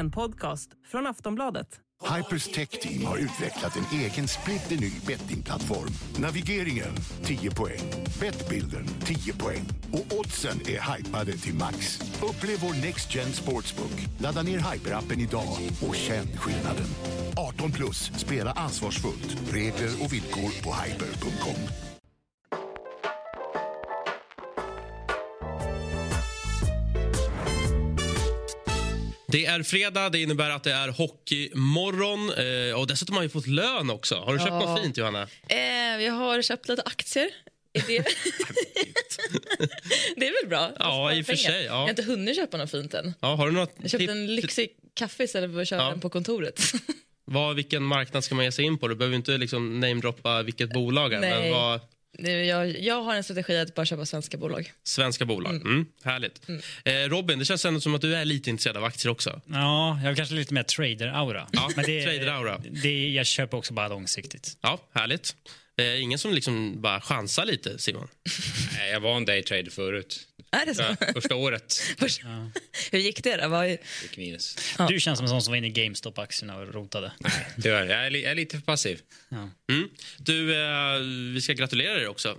En podcast från Aftonbladet. Hypers Tech Team har utvecklat en egen splitterny bettingplattform. Navigeringen 10 poäng, Bettbilden 10 poäng och oddsen är hypade till max. Upplev vår Next Gen Sportsbook. Ladda ner Hyper-appen idag och känn skillnaden. 18 plus, spela ansvarsfullt. Regler och villkor på hyper.com. Det är fredag, det innebär att det är hockeymorgon. Eh, och dessutom har vi fått lön också. Har du köpt Ja. något fint, Johanna? Eh, jag har köpt lite aktier. Är det... det är väl bra? Ja, i och sig, ja. Jag har inte hunnit köpa något fint än. Ja, har du något Jag köpte en lyxig kaffe istället för att köra Ja. den på kontoret. Vad, vilken marknad ska man ge sig in på? Du behöver inte liksom namedroppa vilket bolag är. Men Nej. vad, jag, jag har en strategi att bara köpa svenska bolag. svenska bolag. Mm. härligt. Eh, Robin, det känns ändå som att du är lite intresserad av aktier också. Ja, jag har kanske lite mer trader-aura. Ja, Men det, trader-aura. Det, jag köper också bara långsiktigt. Ja, härligt. Eh, ingen som liksom bara chansar lite, Simon? Nej, jag var en daytrader förut. Är det så? Ja, Första året Först- Hur gick det då? Vad, gick minus. Ja. Du känns som en sån som var inne i GameStop-aktierna och rotade. Tyvärr, jag är, jag är lite för passiv. Mm. Du, eh, vi ska gratulera dig också.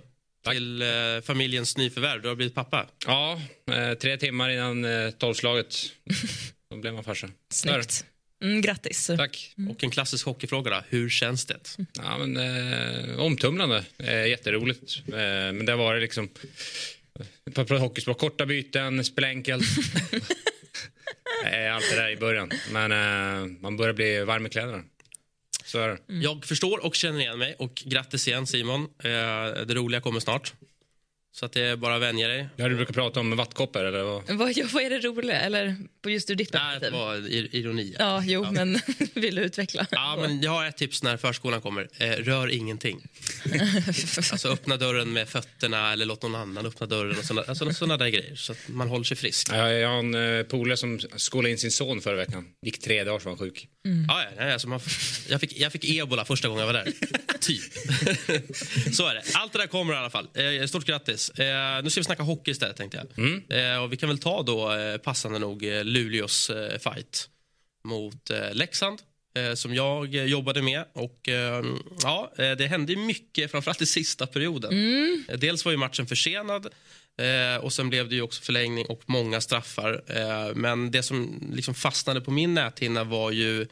Till eh, familjens nyförvärv. Du har blivit pappa. Ja, eh, tre timmar innan eh, tolvslaget. Då blev man farsa. snyggt. Mm, grattis. Tack. Och en klassisk hockeyfråga då. Hur känns det? Ja, men, eh, omtumlande. Eh, jätteroligt. Eh, men det har varit liksom... På hockeyspråk, korta byten, spela enkelt. eh, allt det där i början. Men eh, man börjar bli varm i kläderna. Så är det. Jag förstår och känner igen mig. Och grattis igen Simon. Eh, det roliga kommer snart. Så att det är bara att vänja dig. Ja, du brukar prata om vattkoppor eller vad? Vad, ja, vad är det roliga? Eller på just ur ditt Nej, det perspektiv? var ir- ironi. Ja, jo, men vill du utveckla? Ja, men jag har ett tips när förskolan kommer. Eh, rör ingenting. alltså öppna dörren med fötterna eller låt någon annan öppna dörren. Och såna, alltså, såna där grejer. Så att man håller sig frisk. Ja, jag har en uh, polare som skolade in sin son förra veckan. Gick tre dagar så var han sjuk. Ja, ja, nej, alltså man, jag, fick, jag fick ebola första gången jag var där. typ. Så är det. Allt det där kommer i alla fall. Eh, stort grattis. Eh, nu ska vi snacka hockey istället tänkte jag. Eh, och vi kan väl ta då eh, passande nog eh, Luleås eh, fight mot eh, Leksand. Eh, som jag jobbade med. Och eh, ja, Det hände ju mycket, framförallt i sista perioden. Eh, Dels var ju matchen försenad eh, och sen blev det ju också förlängning och många straffar. Eh, men det som liksom fastnade på min näthinna var ju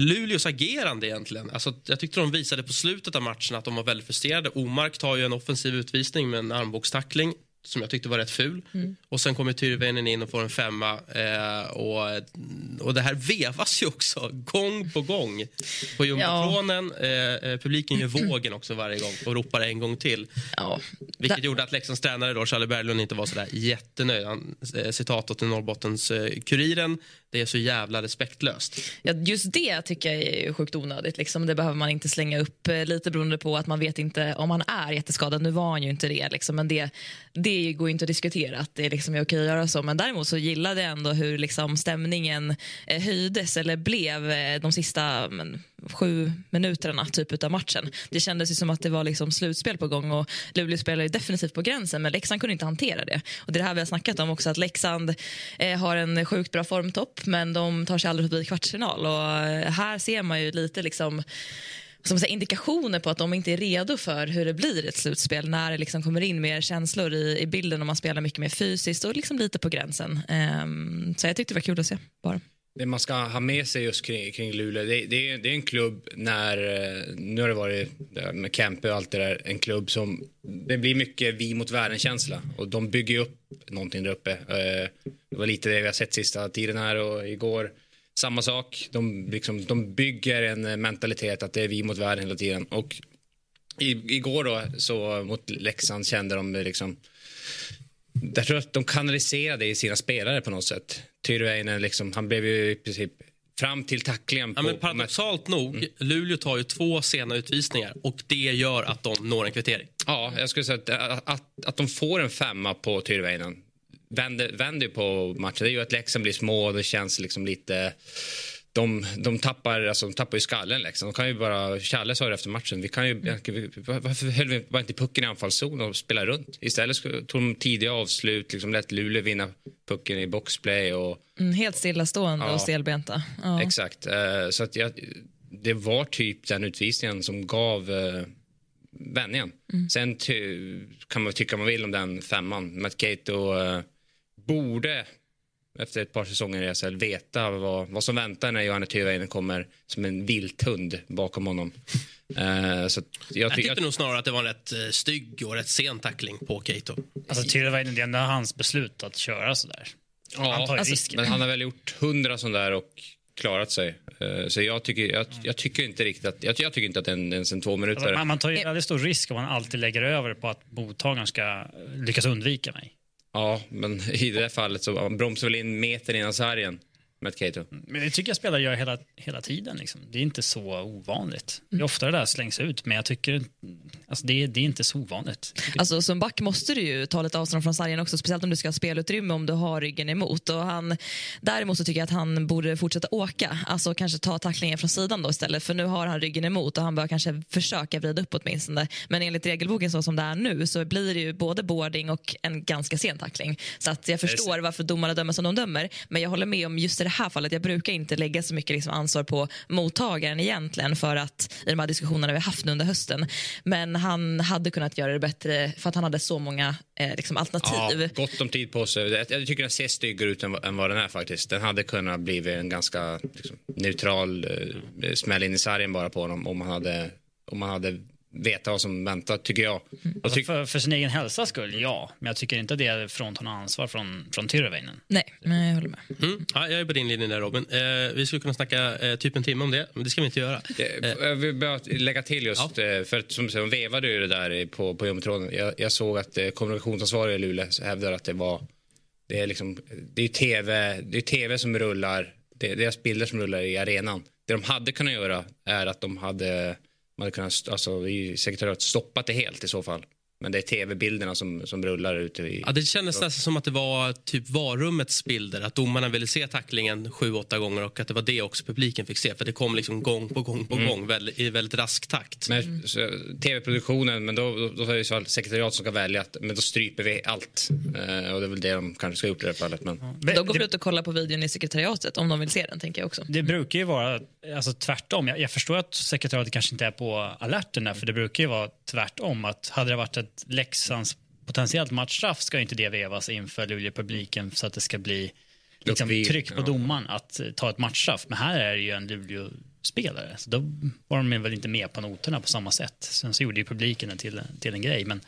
Luleås agerande egentligen. Alltså, jag tyckte de visade på slutet av matchen att de var väldigt frustrerade. Omark tar ju en offensiv utvisning med en armbågstackling som jag tyckte var rätt ful. Mm. Och sen kommer Tyrväinen in och får en femma. Eh, och, och det här vevas ju också gång på gång på jumbotronen. Eh, eh, publiken gör vågen också varje gång och ropar en gång till. Ja. Vilket gjorde att Leksands tränare då, Charlie Berglund inte var så där jättenöjd. Han, eh, citatet till Norrbottens eh, Kuriren. Det är så jävla respektlöst. Ja, just det tycker jag är sjukt onödigt. Liksom. Det behöver man inte slänga upp eh, lite beroende på att man vet inte om han är jätteskadad. Nu var han ju inte det, liksom. men det, det går ju inte att diskutera att det liksom är okej att göra så. Men däremot så gillade jag ändå hur liksom, stämningen eh, höjdes eller blev eh, de sista men, sju minuterna typ av matchen. Det kändes ju som att det var liksom slutspel på gång och Luleå spelade ju definitivt på gränsen men Leksand kunde inte hantera det. Och det är det här vi har snackat om också att Leksand eh, har en sjukt bra formtopp men de tar sig aldrig förbi kvartsfinal och eh, här ser man ju lite liksom som säger, indikationer på att de inte är redo för hur det blir ett slutspel när det liksom kommer in mer känslor i, i bilden och man spelar mycket mer fysiskt och liksom lite på gränsen. Um, så jag tyckte det var kul att se. Bara. Det man ska ha med sig just kring, kring Luleå, det, det, är, det är en klubb när, eh, nu har det varit med Kempe och allt det där, en klubb som, det blir mycket vi mot världen-känsla och de bygger upp någonting där uppe. Eh, det var lite det vi har sett sista tiden här och igår. Samma sak, de, liksom, de bygger en eh, mentalitet att det är vi mot världen hela tiden och i, igår då så mot Leksand kände de liksom jag tror att de kanaliserade i sina spelare på något sätt. Tyrväinen liksom, han blev ju i princip fram till tacklingen. Ja, på, men paradoxalt nog, Luleå tar ju två sena utvisningar och det gör att de når en kvittering. Ja, jag skulle säga att, att, att, att de får en femma på Tyrväinen vänder, vänder på matchen. Det gör att Leksand blir små och det känns liksom lite... De, de, tappar, alltså, de tappar ju skallen. Liksom. De kan ju bara, Challe sa det efter matchen, vi kan ju, varför höll vi bara inte pucken i anfallszon och spela runt? Istället tog de tidiga avslut, liksom, lät Luleå vinna pucken i boxplay och Mm, helt stillastående Ja. och stelbenta. Ja. Exakt. Eh, så att jag, det var typ den utvisningen som gav eh, vändningen. Sen ty, kan man tycka vad man vill om den femman. Matt Cato eh, borde efter ett par säsonger i SHL veta vad, vad som väntar när Johanne Tyväinen kommer som en vilthund bakom honom. Eh, så jag, Jag ty- tyckte nog snarare att det var en rätt eh, stygg och rätt sen tackling på Keito. Alltså, Tyrväinen, det är ändå hans beslut att köra sådär. Han tar ju alltså, risken. Men han har väl gjort hundra sån där och klarat sig. Eh, så jag tycker, jag, jag tycker inte riktigt att, jag, jag tycker inte att det är en- ens en två minuter. Alltså, man, man tar ju väldigt stor risk om man alltid lägger över på att mottagaren ska lyckas undvika mig. Ja, men i det här fallet så han bromsar väl in meter innan sargen, Matt Cato. Men det tycker jag spelare gör hela, hela tiden. Liksom. Det är inte så ovanligt. Det är ofta det där slängs ut, men jag tycker alltså det, är- det är inte så ovanligt. Alltså, som back måste du ju ta lite avstånd från sargen också, speciellt om du ska ha spelutrymme om du har ryggen emot. Och han, däremot så tycker jag att han borde fortsätta åka, alltså kanske ta tacklingen från sidan då istället, för nu har han ryggen emot och han bör kanske försöka vrida upp åtminstone. Men enligt regelboken så som det är nu så blir det ju både boarding och en ganska sen tackling. Så att jag förstår varför domarna dömer som de dömer, men jag håller med om just i det här fallet, jag brukar inte lägga så mycket liksom ansvar på mottagaren egentligen för att i de här diskussionerna vi haft nu under hösten. Men han hade kunnat göra det bättre för att han hade så många eh, liksom alternativ. Ja, gott om tid på sig. Jag jag tycker den ser styggare ut än, vad- än vad den är faktiskt. Den hade kunnat bli en ganska liksom, neutral eh, smäll in i sargen bara på honom om han hade, om man hade vetat vad som väntar, tycker jag. jag Alltså för, för sin egen hälsas skull, ja. Men jag tycker inte det är fråntar något ansvar från, från Tyrväinen. Nej, men jag håller med. Mm. Ja, jag är på din linje där Robin. Eh, vi skulle kunna snacka eh, typ en timme om det, men det ska vi inte göra. Eh, Jag vill bara lägga till just, eh, för att som du säger, de vevade ju det där på, på jumbotråden. Jag, jag såg att eh, kommunikationsansvariga i Luleå hävdar att det var, det är liksom, det är tv, det är tv som rullar, det är deras bilder som rullar i arenan. Det de hade kunnat göra är att de hade, man hade kunnat, alltså i sekretariatet stoppat det helt i så fall. Men det är tv-bilderna som, som rullar ute i... Ja, det kändes nästan som att det var typ varrummets bilder. Att domarna ville se tacklingen sju, åtta gånger och att det var det också publiken fick se. För det kom liksom gång på gång på gång väldigt, i väldigt rask takt. Men, tv-produktionen, men då, då, då är det så att sekretariat som ska välja att men då stryper vi allt. Eh, och det är väl det de kanske ska ha gjort i det här fallet. Men... Det, De går det, ut och kollar på videon i sekretariatet om de vill se den, tänker jag också. det brukar ju vara alltså, tvärtom. Jag, jag förstår att sekretariatet kanske inte är på alerten där, för det brukar ju vara tvärtom. Att hade det varit ett Leksands potentiellt matchstraff ska inte det vevas inför Luleå-publiken så att det ska bli liksom, tryck på ja. domaren att eh, ta ett matchstraff. Men här är det ju en Luleå-spelare, så då var de väl inte med på noterna på samma sätt. Sen så gjorde ju publiken det till, till en grej, men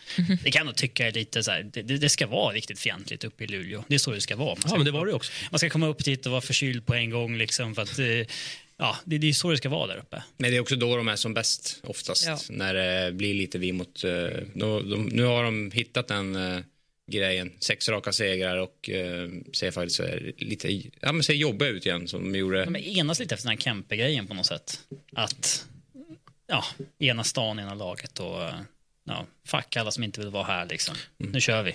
det kan nog tycka är lite så här, det, det ska vara riktigt fientligt uppe i Luleå. Det är så det ska vara. Man Ja, ska men det var det också. man ska komma upp dit och vara förkyld på en gång. Liksom, för att, eh, ja, det, det är så det ska vara där uppe. Men det är också då de är som bäst oftast. Ja. När det blir lite vi mot... eh, då, de, nu har de hittat den eh, grejen. Sex raka segrar och eh, ser faktiskt så lite ja, men ser jobbiga ut igen som de gjorde. De enas lite efter den här Kempe-grejen på något sätt. Att ja, ena stan, ena laget och ja, fuck alla som inte vill vara här. Liksom. Nu kör vi.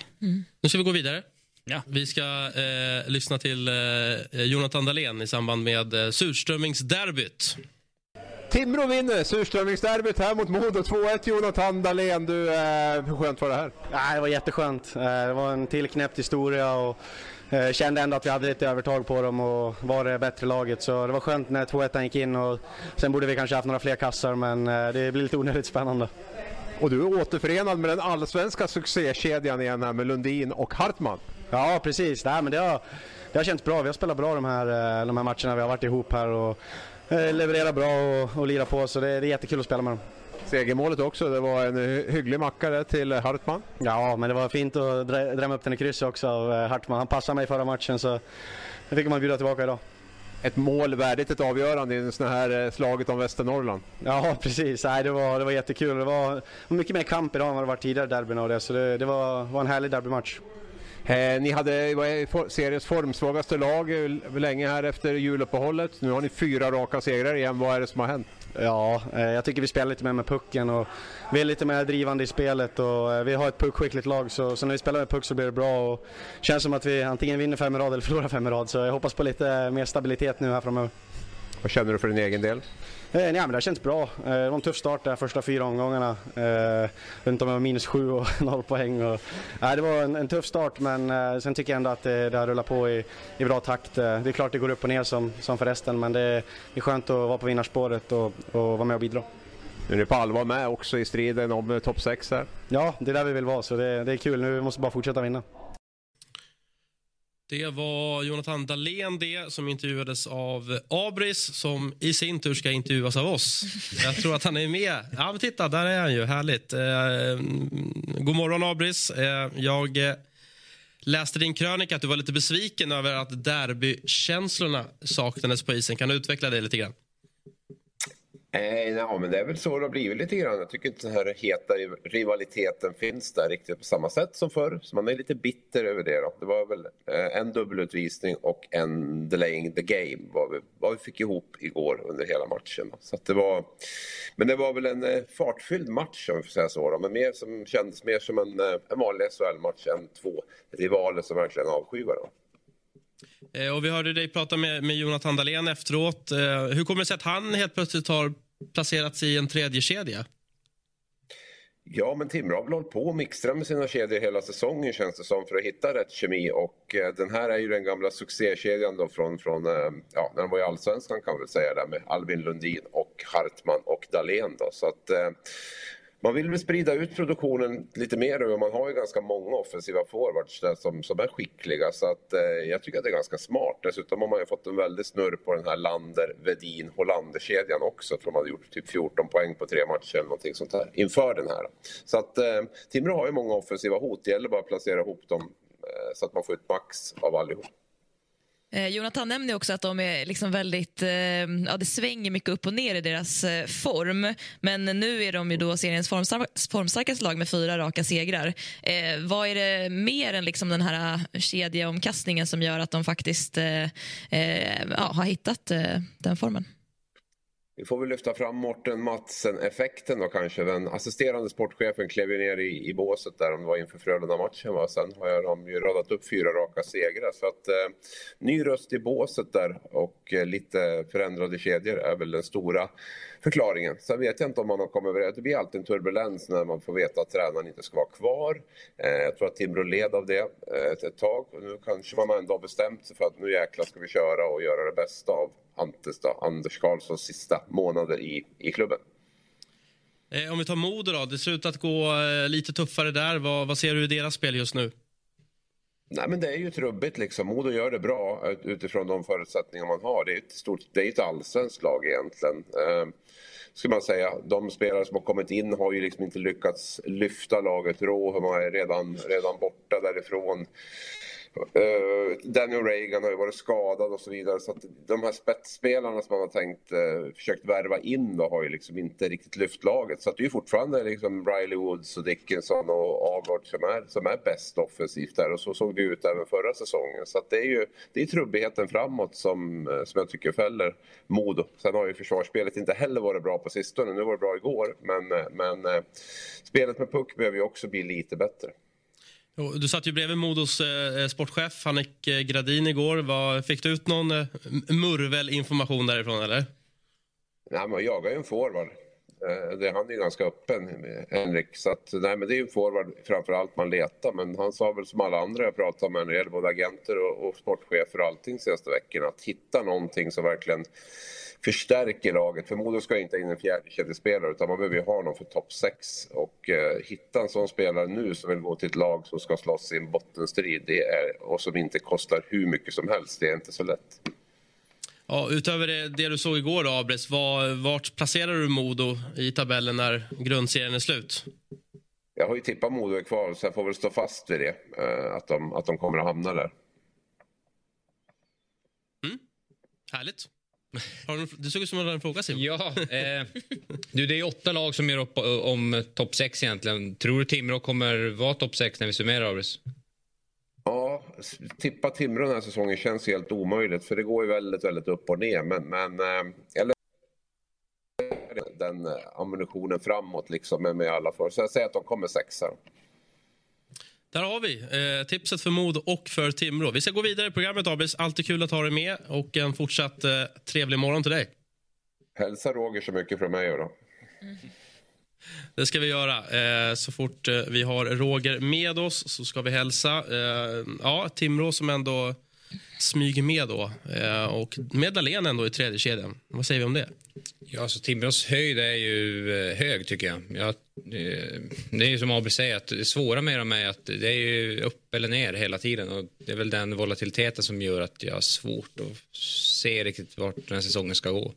Nu ska vi gå vidare. Ja. Vi ska eh, lyssna till eh, Jonathan Dahlén i samband med eh, surströmmingsderbyt. Timrå vinner surströmmingsderbyt här mot Modo. 2-1 Jonathan Dahlén. Du, eh, hur skönt var det här? Nej, det var jätteskönt. Eh, Det var en tillknäppt historia och eh, kände ändå att vi hade lite övertag på dem och var det bättre laget. Så det var skönt när 2-1 gick in och sen borde vi kanske haft några fler kassar men eh, det blir lite onödigt spännande. Och du är återförenad med den allsvenska succékedjan igen här med Lundin och Hartman. Ja, precis. Nej, men det, har, det har känts bra. Vi har spelat bra de här, eh, de här matcherna vi har varit ihop här och eh, levererat bra och, och lirat på så det, det är jättekul att spela med dem. Segermålet också, det var en hy- hygglig mackare till Hartman. Ja, men det var fint att drä- drämma upp den i krysset också av eh, Hartman. Han passade mig förra matchen så det fick man bjuda tillbaka idag. Ett mål värdigt ett avgörande i en sån här eh, slaget om Västernorrland. Ja, precis. Nej, det, var, det var jättekul. Det var mycket mer kamp idag än vad det var tidigare derbyn och det, så det, det var, var en härlig derbymatch. Eh, ni hade for- seriens formsvagaste lag eh, länge här efter juluppehållet. Nu har ni fyra raka segrar igen. Vad är det som har hänt? Ja, eh, jag tycker vi spelar lite mer med pucken och vi är lite mer drivande i spelet och eh, vi har ett puckskickligt lag så, så när vi spelar med puck så blir det bra och känns som att vi antingen vinner fem i rad eller förlorar fem i rad så jag hoppas på lite mer stabilitet nu här framöver. Vad känner du för din egen del? Eh, nej, men det har känts bra. Eh, det var en tuff start de första fyra omgångarna. Eh, runt om med minus sju och noll poäng. Och, eh, det var en, en tuff start men eh, sen tycker jag ändå att det, det har rullat på i, i bra takt. Det är klart det går upp och ner som, som för resten men det, det är skönt att vara på vinnarspåret och, och vara med och bidra. Nu är ni på allvar med också i striden om topp 6 här. Ja, det är där vi vill vara så det, det är kul. Nu måste vi bara fortsätta vinna. Det var Jonathan Dahlén det som intervjuades av Abris som i sin tur ska intervjuas av oss. Jag tror att han är med. Ja, men titta, där är han ju. Härligt. Eh, god morgon Abris. Eh, jag eh, läste din krönika att du var lite besviken över att derbykänslorna saknades på isen. Kan du utveckla det lite grann? Eh, ja, men det är väl så det har blivit lite grann. Jag tycker inte den här heta rivaliteten finns där riktigt på samma sätt som förr. Så man är lite bitter över det. Då. Det var väl eh, en dubbelutvisning och en delaying the game vad vi, vad vi fick ihop igår under hela matchen. Så det var, men det var väl en eh, fartfylld match om vi får säga så. Då. Men mer som, kändes mer som en, eh, en vanlig SHL-match än två rivaler som verkligen avskyr varandra. Eh, och vi hörde dig prata med, med Jonathan Dahlén efteråt. Eh, hur kommer det sig att han helt plötsligt har placerats i en tredje kedja? Ja, men Timrå har väl hållit på och mixtrat med sina kedjor hela säsongen känns det som för att hitta rätt kemi och eh, den här är ju den gamla succékedjan då från, från eh, ja, när de var i Allsvenskan kan man väl säga där med Albin Lundin och Hartman och Dahlén då så att eh, man vill väl sprida ut produktionen lite mer och man har ju ganska många offensiva forwards där som, som är skickliga så att eh, jag tycker att det är ganska smart. Dessutom har man ju fått en väldig snurr på den här Lander, Vedin, Hollander-kedjan också. Jag tror man hade gjort typ 14 poäng på tre matcher eller någonting sånt här inför den här. Så att eh, Timrå har ju många offensiva hot. Det gäller bara att placera ihop dem eh, så att man får ut max av allihop. Eh, Jonathan nämner också att de är liksom väldigt, eh, ja, det svänger mycket upp och ner i deras eh, form. Men nu är de ju då seriens formstarkaste lag med fyra raka segrar. Eh, vad är det mer än liksom den här eh, kedjeomkastningen som gör att de faktiskt eh, eh, ja, har hittat eh, den formen? Vi får väl lyfta fram Morten Matsen-effekten då kanske. Den assisterande sportchefen klev ju ner i, i båset där om det var inför Frölunda-matchen. Va? Sen har de ju radat upp fyra raka segrar. Så att eh, ny röst i båset där och eh, lite förändrade kedjor är väl den stora förklaringen. Sen vet jag inte om man har kommit överens. Det blir alltid en turbulens när man får veta att tränaren inte ska vara kvar. Eh, jag tror att Timrå led av det eh, ett, ett tag. Och nu kanske man ändå har bestämt sig för att nu jäklar ska vi köra och göra det bästa av Antes då, Anders Karlssons sista månader i, i klubben. Eh, om vi tar Modo då, det ser ut att gå eh, lite tuffare där. Vad, vad ser du i deras spel just nu? Nej men det är ju trubbigt liksom. Modo gör det bra utifrån de förutsättningar man har. Det är ett, stort, det är ett allsvenskt lag egentligen. Eh, ska man säga. De spelare som har kommit in har ju liksom inte lyckats lyfta laget. Råhem är redan, redan borta därifrån. Eh, Daniel Reagan har ju varit skadad och så vidare. Så att de här spetsspelarna som man har tänkt eh, försökt värva in då har ju liksom inte riktigt lyft laget. Så att det är ju fortfarande liksom Riley Woods och Dickinson och Agard som är, som är bäst offensivt där. Och så såg det ut även förra säsongen. Så att det är ju det är trubbigheten framåt som, eh, som jag tycker fäller Modo. Sen har ju försvarsspelet inte heller varit bra på sistone. Nu var det bra igår. Men, men spelet med puck behöver ju också bli lite bättre. Du satt ju bredvid Modos eh, eh sportchef Hannik eh, Gradin igår. Var, fick du ut någon eh, murvelinformation därifrån? eller? Nej, man jagar ju en forward. Eh, det, han är ganska öppen, Henrik. Så att, nej, men det är ju en forward framför allt man letar. Men han sa väl som alla andra jag pratat med när det gäller både agenter och, och sportchefer och allting senaste veckorna att hitta någonting som verkligen förstärker laget. För Modo ska inte in en fjärdekedjespelare utan man behöver ju ha någon för topp 6. Och eh, hitta en sån spelare nu som vill gå till ett lag som ska slåss i en bottenstrid det är, och som inte kostar hur mycket som helst, det är inte så lätt. Ja, utöver det, det du såg igår, då, Abres, var, vart placerar du Modo i tabellen när grundserien är slut? Jag har ju tippat Modo i kvar, så jag får väl stå fast vid det. Eh, att, de, att de kommer att hamna där. Mm. Härligt. Har du, det såg ut som att du hade en fråga, Simon. Ja, eh, du, det är åtta lag som gör upp om topp sex egentligen. Tror du Timrå kommer vara topp sex när vi summerar, Abres? Ja, tippa Timrå den här säsongen känns helt omöjligt för det går ju väldigt, väldigt upp och ner. Men, men eller eh, den eh, ammunitionen framåt liksom med, med alla för. Så jag säger att de kommer sexa. Där har vi eh, tipset för Modo och för Timrå. Vi ska gå vidare i programmet, Abis. Alltid kul att ha dig med och en fortsatt eh, trevlig morgon till dig. Hälsa Roger så mycket från mig då. Det ska vi göra. Eh, så fort eh, vi har Roger med oss så ska vi hälsa. Eh, ja, Timrå som ändå smyger med då. Eh, och med Dahlén ändå i tredje kedjan. Vad säger vi om det? Ja, alltså Timrås höjd är ju eh, hög tycker jag. jag det är ju som AB säger, att det svåra med dem är att det är ju upp eller ner hela tiden. Och det är väl den volatiliteten som gör att jag har svårt att se riktigt vart den här säsongen ska gå.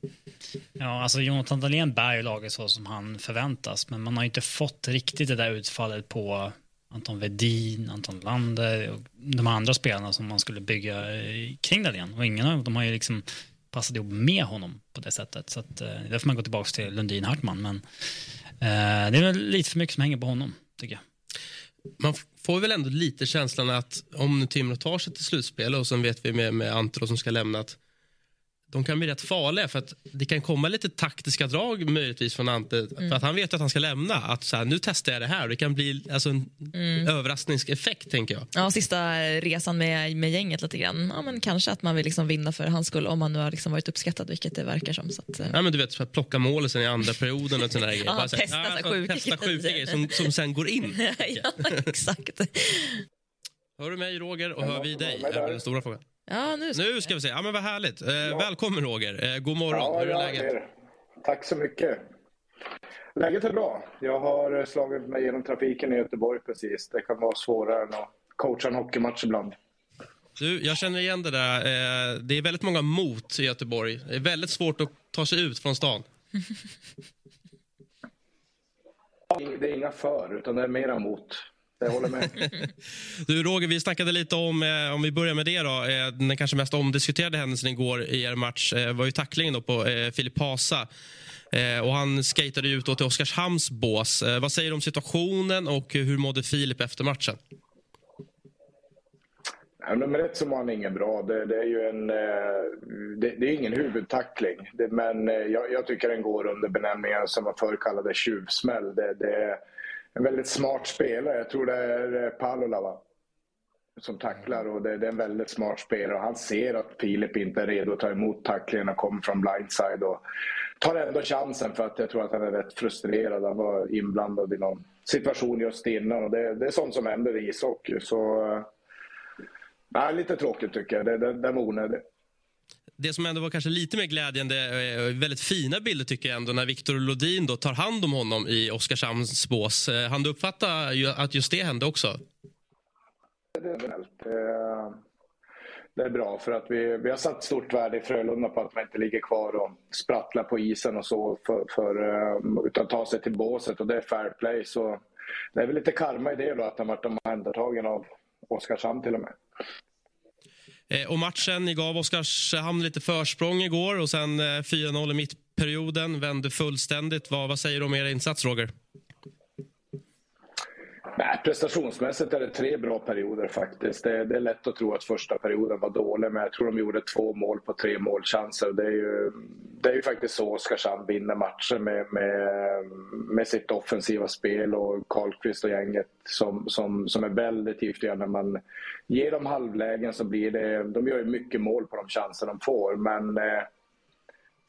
Ja, alltså Jonathan Dahlén bär ju laget så som han förväntas, men man har inte fått riktigt det där utfallet på Anton Vedin, Anton Lander och de andra spelarna som man skulle bygga eh, kring Dahlén. Och ingen av dem har ju liksom passat ihop med honom på det sättet. Så att, eh, där får man gå tillbaka till Lundin Hartman. Men eh, det är väl lite för mycket som hänger på honom, tycker jag. Man får väl ändå lite känslan att om Timrå tar sig till slutspel och sen vet vi med, med Antro som ska lämna att de kan bli rätt farliga för att det kan komma lite taktiska drag möjligtvis från Ante. Mm. För att han vet att han ska lämna. Att så här, nu testar jag det här. Det kan bli alltså, en mm. överraskningseffekt tänker jag. Ja, sista resan med, med gänget lite grann. Ja, men kanske att man vill liksom vinna för hans skull om man nu har liksom varit uppskattad, vilket det verkar som. Så att, eh. ja, men du vet, för att plocka mål sen i andra perioden och grejer. ja, Bara, testa, här, ja, sjuka testa sjuka grejer som, som sen går in. ja, exakt. Hör du mig Roger och hör vi dig? Det är den stora frågan. Ja, nu ska, nu ska vi se. Ja, men vad härligt. Eh, ja. Välkommen Roger. Eh, god morgon. Ja, Hur är läget? Är. Tack så mycket. Läget är bra. Jag har slagit mig genom trafiken i Göteborg precis. Det kan vara svårare än att coacha en hockeymatch ibland. Du, jag känner igen det där. Eh, det är väldigt många mot i Göteborg. Det är väldigt svårt att ta sig ut från stan. Det är inga för, utan det är mera mot. Jag håller med. du Roger, vi snackade lite om, eh, om vi börjar med det då, eh, den kanske mest omdiskuterade händelsen igår i er match eh, var ju tacklingen då på eh, Filip Hasa. Eh, och han skejtade ut då till Oskarshamns bås. Eh, vad säger du om situationen och hur mådde Filip efter matchen? Ja, nummer ett så var han ingen bra. Det, det är ju en, eh, det, det, är ingen huvudtackling. Det, men jag, jag, tycker den går under benämningen som man förr kallade tjuvsmäll. Det, det, en väldigt smart spelare. Jag tror det är eh, Palula va? som tacklar och det, det, är en väldigt smart spelare. Och han ser att Filip inte är redo att ta emot tacklingen och kommer från blindside och tar ändå chansen för att jag tror att han är rätt frustrerad. Han var inblandad i någon situation just innan och det, det är sånt som händer i ishockey. Så, äh, lite tråkigt tycker jag. Det, det, det var onödigt det som ändå var kanske lite mer glädjande, eh, väldigt fina bilder tycker jag ändå när Viktor Lodin då tar hand om honom i Oskarshamns bås. Eh, han du uppfatta att just det hände också? Det är, väl, eh, det är bra för att vi, vi har satt stort värde i Frölunda på att man inte ligger kvar och sprattlar på isen och så för, för, utan tar sig till båset och det är fair play. Så det är väl lite karma i det då att han varit omhändertagen av Oskarshamn till och med. Eh, och matchen, ni gav Oskarshamn eh, lite försprång igår och sen eh, 4-0 i mittperioden, vände fullständigt. Vad, vad säger du om er insats, Roger? Nej, prestationsmässigt är det tre bra perioder faktiskt. Det är, det är, lätt att tro att första perioden var dålig, men jag tror de gjorde två mål på tre målchanser. Det är ju, det är ju faktiskt så Oskarshamn vinner matcher med, med, med sitt offensiva spel och Karlqvist och gänget som, som, som är väldigt giftiga. När man ger dem halvlägen så blir det... De gör ju mycket mål på de chanser de får, men eh,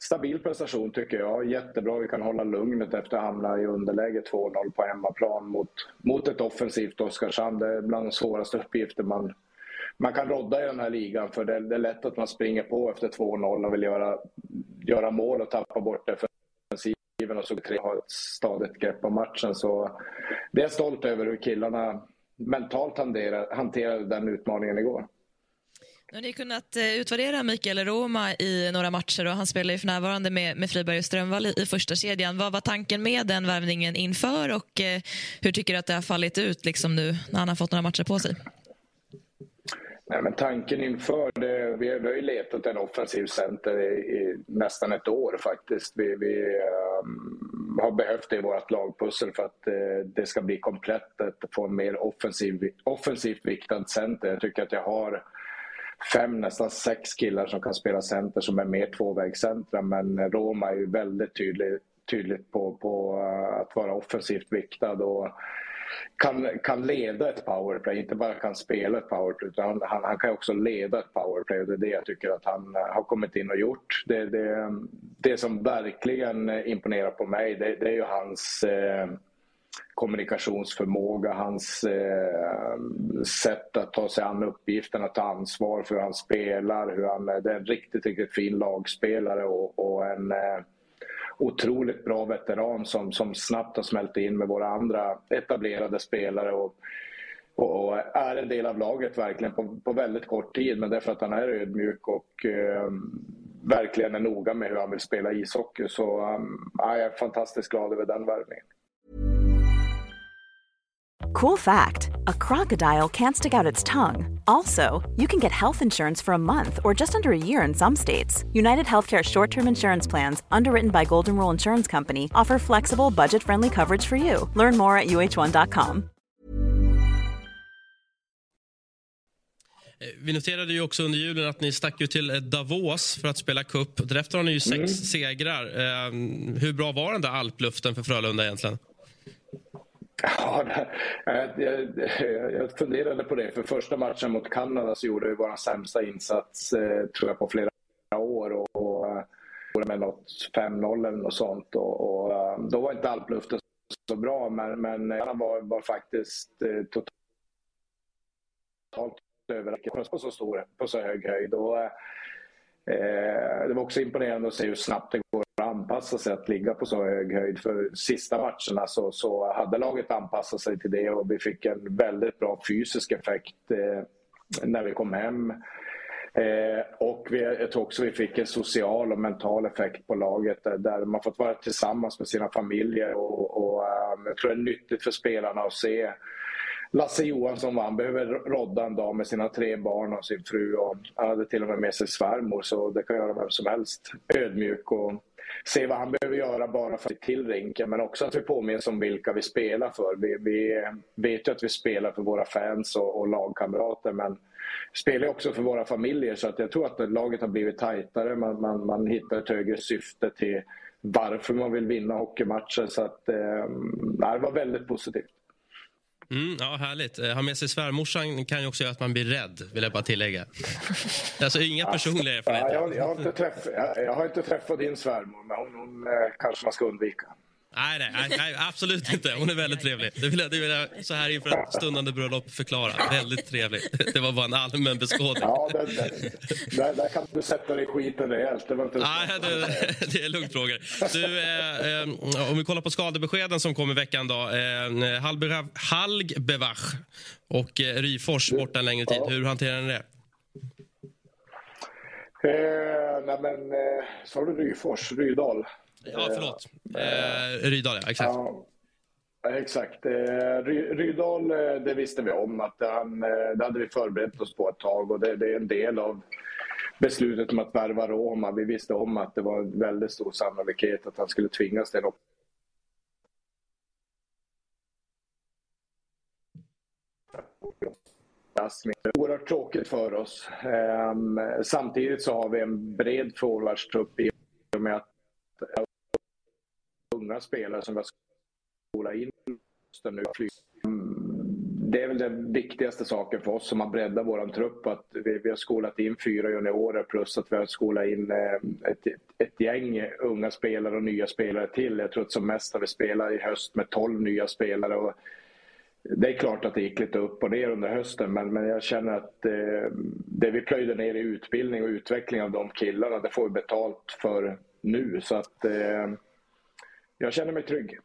stabil prestation tycker jag. Jättebra. Vi kan hålla lugnet efter att hamna i underläge 2-0 på hemmaplan mot, mot ett offensivt Oskarshamn. Det är bland de svåraste uppgifter man, man kan rodda i den här ligan. För det, det är lätt att man springer på efter 2-0 och vill göra, göra mål och tappa bort defensiven och så tre har ett stadigt grepp om matchen. Så det är jag stolt över hur killarna mentalt hanterade, hanterade den utmaningen igår. Nu har ni kunnat eh, utvärdera Mikael Roma i några matcher och han spelar ju för närvarande med, med Friberg och Strömvall i, i första kedjan. Vad var tanken med den värvningen inför och eh, hur tycker du att det har fallit ut liksom nu när han har fått några matcher på sig? Nej, men tanken inför det, vi, vi har ju letat en offensiv center i, i nästan ett år faktiskt. Vi, vi um, har behövt det i vårt lagpussel för att uh, det ska bli komplett att få en mer offensiv, offensivt viktad center. Jag tycker att jag har fem, nästan sex killar som kan spela center som är mer tvåvägscentra. Men Roma är ju väldigt tydlig, tydligt på, på eh, att vara offensivt viktad. Och kan, kan leda ett powerplay, inte bara kan spela ett powerplay utan han, han kan också leda ett powerplay och det är det jag tycker att han eh, har kommit in och gjort. Det, det, det som verkligen imponerar på mig det, det är ju hans eh, kommunikationsförmåga, hans eh, sätt att ta sig an uppgiften, att ta ansvar för hur han spelar. Hur han, det är en riktigt, riktigt fin lagspelare och, och en eh, otroligt bra veteran som, som snabbt har smält in med våra andra etablerade spelare. Och, och, är en del av laget verkligen på, på väldigt kort tid men det är för att han är ödmjuk och eh, verkligen är noga med hur han vill spela ishockey. Så um, jag är fantastiskt glad över den värvningen. Cool fact a crocodile can't stick out its tongue. Also, you can get health insurance for a month or just under a year in some states. United Healthcare short term insurance plans, underwritten by Golden Rule Insurance Company, offer flexible, budget friendly coverage for you. Learn more at uh1.com. Vi noterade ju också under julen att ni stack ju till Davos för att spela cup. Därefter har ni ju sex mm. segrar. Hur bra var den där alpluften för Frölunda egentligen? Ja, jag, äh, jag funderade på det. För första matchen mot Kanada så gjorde vi vår sämsta insats eh, tror jag på flera år. Och, och eh, med något 5-0 eller något sånt. Och, och, eh, då var inte alpluften så bra men, men var, var faktiskt totalt överraskande på så stor, på så hög höjd. Och, eh, det var också imponerande att se hur snabbt det anpassa sig att ligga på så hög höjd. För sista matcherna så, så hade laget anpassat sig till det och vi fick en väldigt bra fysisk effekt eh, när vi kom hem. Eh, och vi, jag tror också vi fick en social och mental effekt på laget där, där man fått vara tillsammans med sina familjer. Och, och eh, jag tror det är nyttigt för spelarna att se Lasse Johansson vann, behöver rodda en dag med sina tre barn och sin fru. Och han hade till och med med sig svärmor så det kan göra vem som helst. Ödmjuk och se vad han behöver göra bara för att till rinken men också att vi påminns om vilka vi spelar för. Vi, vi vet ju att vi spelar för våra fans och, och lagkamrater men spelar också för våra familjer så att jag tror att laget har blivit tajtare. Man, man, man hittar ett högre syfte till varför man vill vinna hockeymatchen. så att eh, det var väldigt positivt. Mm, ja, härligt. Eh, ha med sig svärmorsan kan ju också göra att man blir rädd, vill jag bara tillägga. Alltså inga personliga erfarenheter. Ja, jag, jag, har inte träff, jag, jag, har inte träffat din svärmor, men hon, hon eh, kanske man ska undvika. Nej, nej, nej, absolut inte. Hon är väldigt trevlig. Det vill, jag, det vill jag så här inför ett stundande bröllop förklara. Väldigt trevlig. Det var bara en allmän beskådning. Ja, där, där kan du sätta dig i skiten rejält. Det var inte nej, det, det är lugnt, Roger. Du, eh, eh, om vi kollar på skadebeskeden som kom i veckan. Då, eh, Halgbevach och eh, Ryfors borta en längre tid. Hur hanterar ni det? Eh, nej men, eh, sa du Ryfors? Rydal? Ja, förlåt. Eh, Rydal, ja. Exakt. Ja, exakt. Eh, Rydal, eh, det visste vi om. att han, eh, Det hade vi förberett oss på ett tag och det, det är en del av beslutet om att värva Roma. Vi visste om att det var en väldigt stor sannolikhet att han skulle tvingas till en Oerhört tråkigt för oss. Ehm, samtidigt så har vi en bred forwardstrupp i och med att unga spelare som vi har skolat in nu. Det är väl den viktigaste saken för oss som har breddat vår trupp. Att vi, vi har skolat in fyra juniorer plus att vi har skolat in eh, ett, ett gäng unga spelare och nya spelare till. Jag tror att som mest har vi spelat i höst med 12 nya spelare. Och det är klart att det gick lite upp och ner under hösten men, men jag känner att eh, det vi plöjde ner i utbildning och utveckling av de killarna det får vi betalt för nu. Så att eh, jag känner mig trygg.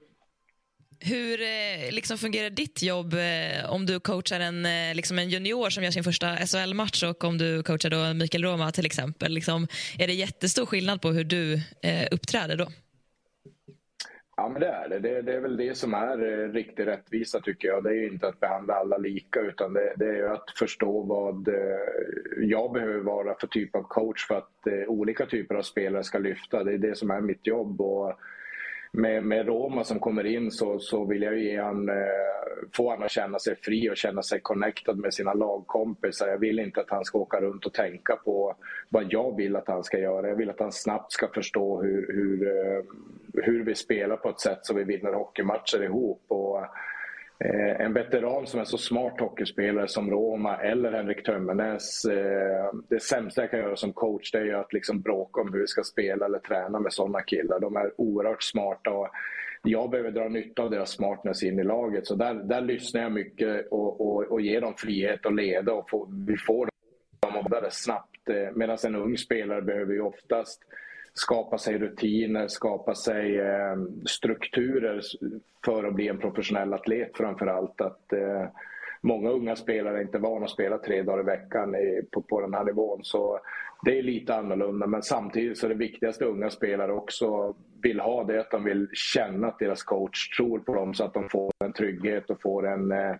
Hur eh, liksom fungerar ditt jobb eh, om du coachar en, eh, liksom en junior som gör sin första SHL-match och om du coachar då Mikael Roma till exempel? Liksom, är det jättestor skillnad på hur du uppträder då? Ja, men det är det. det. det. är väl det som är riktig rättvisa tycker jag. Det är ju inte att behandla alla lika utan det, det är att förstå vad jag behöver vara för typ av coach för att olika typer av spelare ska lyfta. Det är det som är mitt jobb. Och med, med Roma som kommer in så, så vill jag ge han, eh, få honom att känna sig fri och känna sig connected med sina lagkompisar. Jag vill inte att han ska åka runt och tänka på vad jag vill att han ska göra. Jag vill att han snabbt ska förstå hur, hur, eh, hur vi spelar på ett sätt så vi vinner hockeymatcher ihop. Och Eh, Eh, en veteran som är så smart hockeyspelare som Roma eller Henrik Tömmernes. Eh, det sämsta jag kan göra som coach det är att liksom bråka om hur vi ska spela eller träna med sådana killar. De är oerhört smarta och jag behöver dra nytta av deras smartness in i laget. Så där, där lyssnar jag mycket och, och, och ger dem frihet att leda och få, vi får dem mobbade snabbt. Eh, Medan en ung spelare behöver ju oftast skapa sig rutiner, skapa sig eh, strukturer för att bli en professionell atlet framför allt. Att, eh, många unga spelare är inte vana att spela tre dagar i veckan i, på, på den här nivån. Så det är lite annorlunda men samtidigt så är det viktigaste unga spelare också vill ha det att de vill känna att deras coach tror på dem så att de får en trygghet och får en, eh,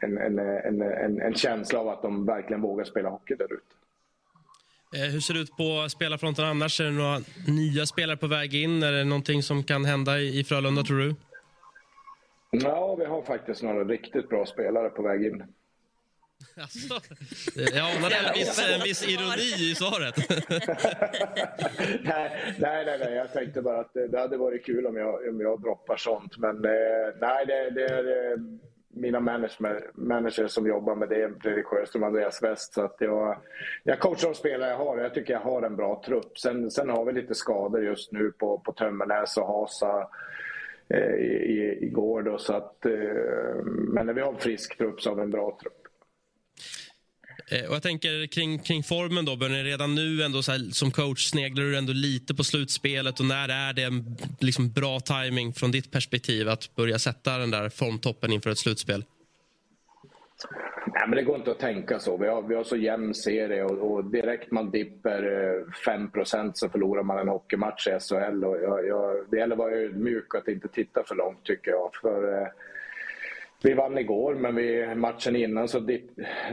en, en, en, en, en känsla av att de verkligen vågar spela hockey där ute. Eh, hur ser det ut på spelarfronten annars? Är det några nya spelare på väg in? Är det någonting som kan hända i Frölunda, tror du? Ja, vi har faktiskt några riktigt bra spelare på väg in. Alltså, jag anade en viss, en viss ironi i svaret. nej, nej, nej, jag tänkte bara att det hade varit kul om jag, om jag droppar sånt. Men eh, nej, det, det är mina managers som jobbar med det, Fredrik Sjöström och Andreas West. Så att jag, jag coachar de spelare jag har jag tycker jag har en bra trupp. Sen, sen har vi lite skador just nu på, på Tömmernes och Hasa eh, i, igår. Då, så att, eh, men när vi har en frisk trupp så har vi en bra trupp. Eh, och jag tänker kring, kring formen då, Börje, redan nu ändå här, som coach sneglar du ändå lite på slutspelet och när är det en liksom, bra timing från ditt perspektiv att börja sätta den där formtoppen inför ett slutspel? Nej, men det går inte att tänka så. Vi har, vi har så jämn serie och, och direkt man dipper eh, 5% så förlorar man en hockeymatch i SHL. Och jag, jag, det gäller att vara ödmjuk och att inte titta för långt tycker jag. För, eh, vi vann igår, men vi, matchen innan så, dip,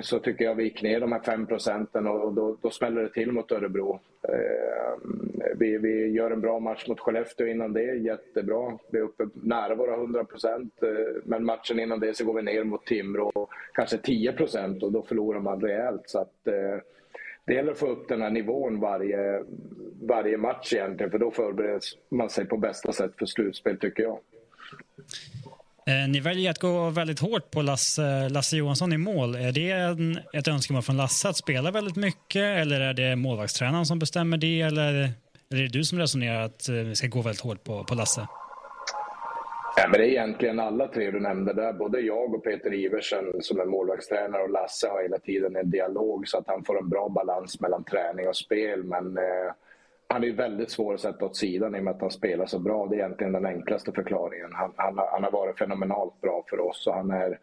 så tycker jag vi gick ner de här 5 procenten och då, då smäller det till mot Örebro. Eh, vi, vi gör en bra match mot Skellefteå innan det, jättebra. Vi är uppe nära våra 100 procent. Eh, men matchen innan det så går vi ner mot Timrå, kanske 10 procent och då förlorar man rejält. Så att, eh, det gäller att få upp den här nivån varje, varje match egentligen, för då förbereder man sig på bästa sätt för slutspel tycker jag. Eh, ni väljer att gå väldigt hårt på Lasse, eh, Lasse Johansson i mål. Är det en, ett önskemål från Lasse att spela väldigt mycket eller är det målvaktstränaren som bestämmer det eller är det du som resonerar att eh, vi ska gå väldigt hårt på, på Lasse? Ja, men det är egentligen alla tre du nämnde där. Både jag och Peter Iversen som är målvaktstränare och Lasse har hela tiden en dialog så att han får en bra balans mellan träning och spel. Men eh, han är väldigt svår att sätta åt sidan i och med att han spelar så bra. Det är egentligen den enklaste förklaringen. Han, han, han har varit fenomenalt bra för oss. Och han är,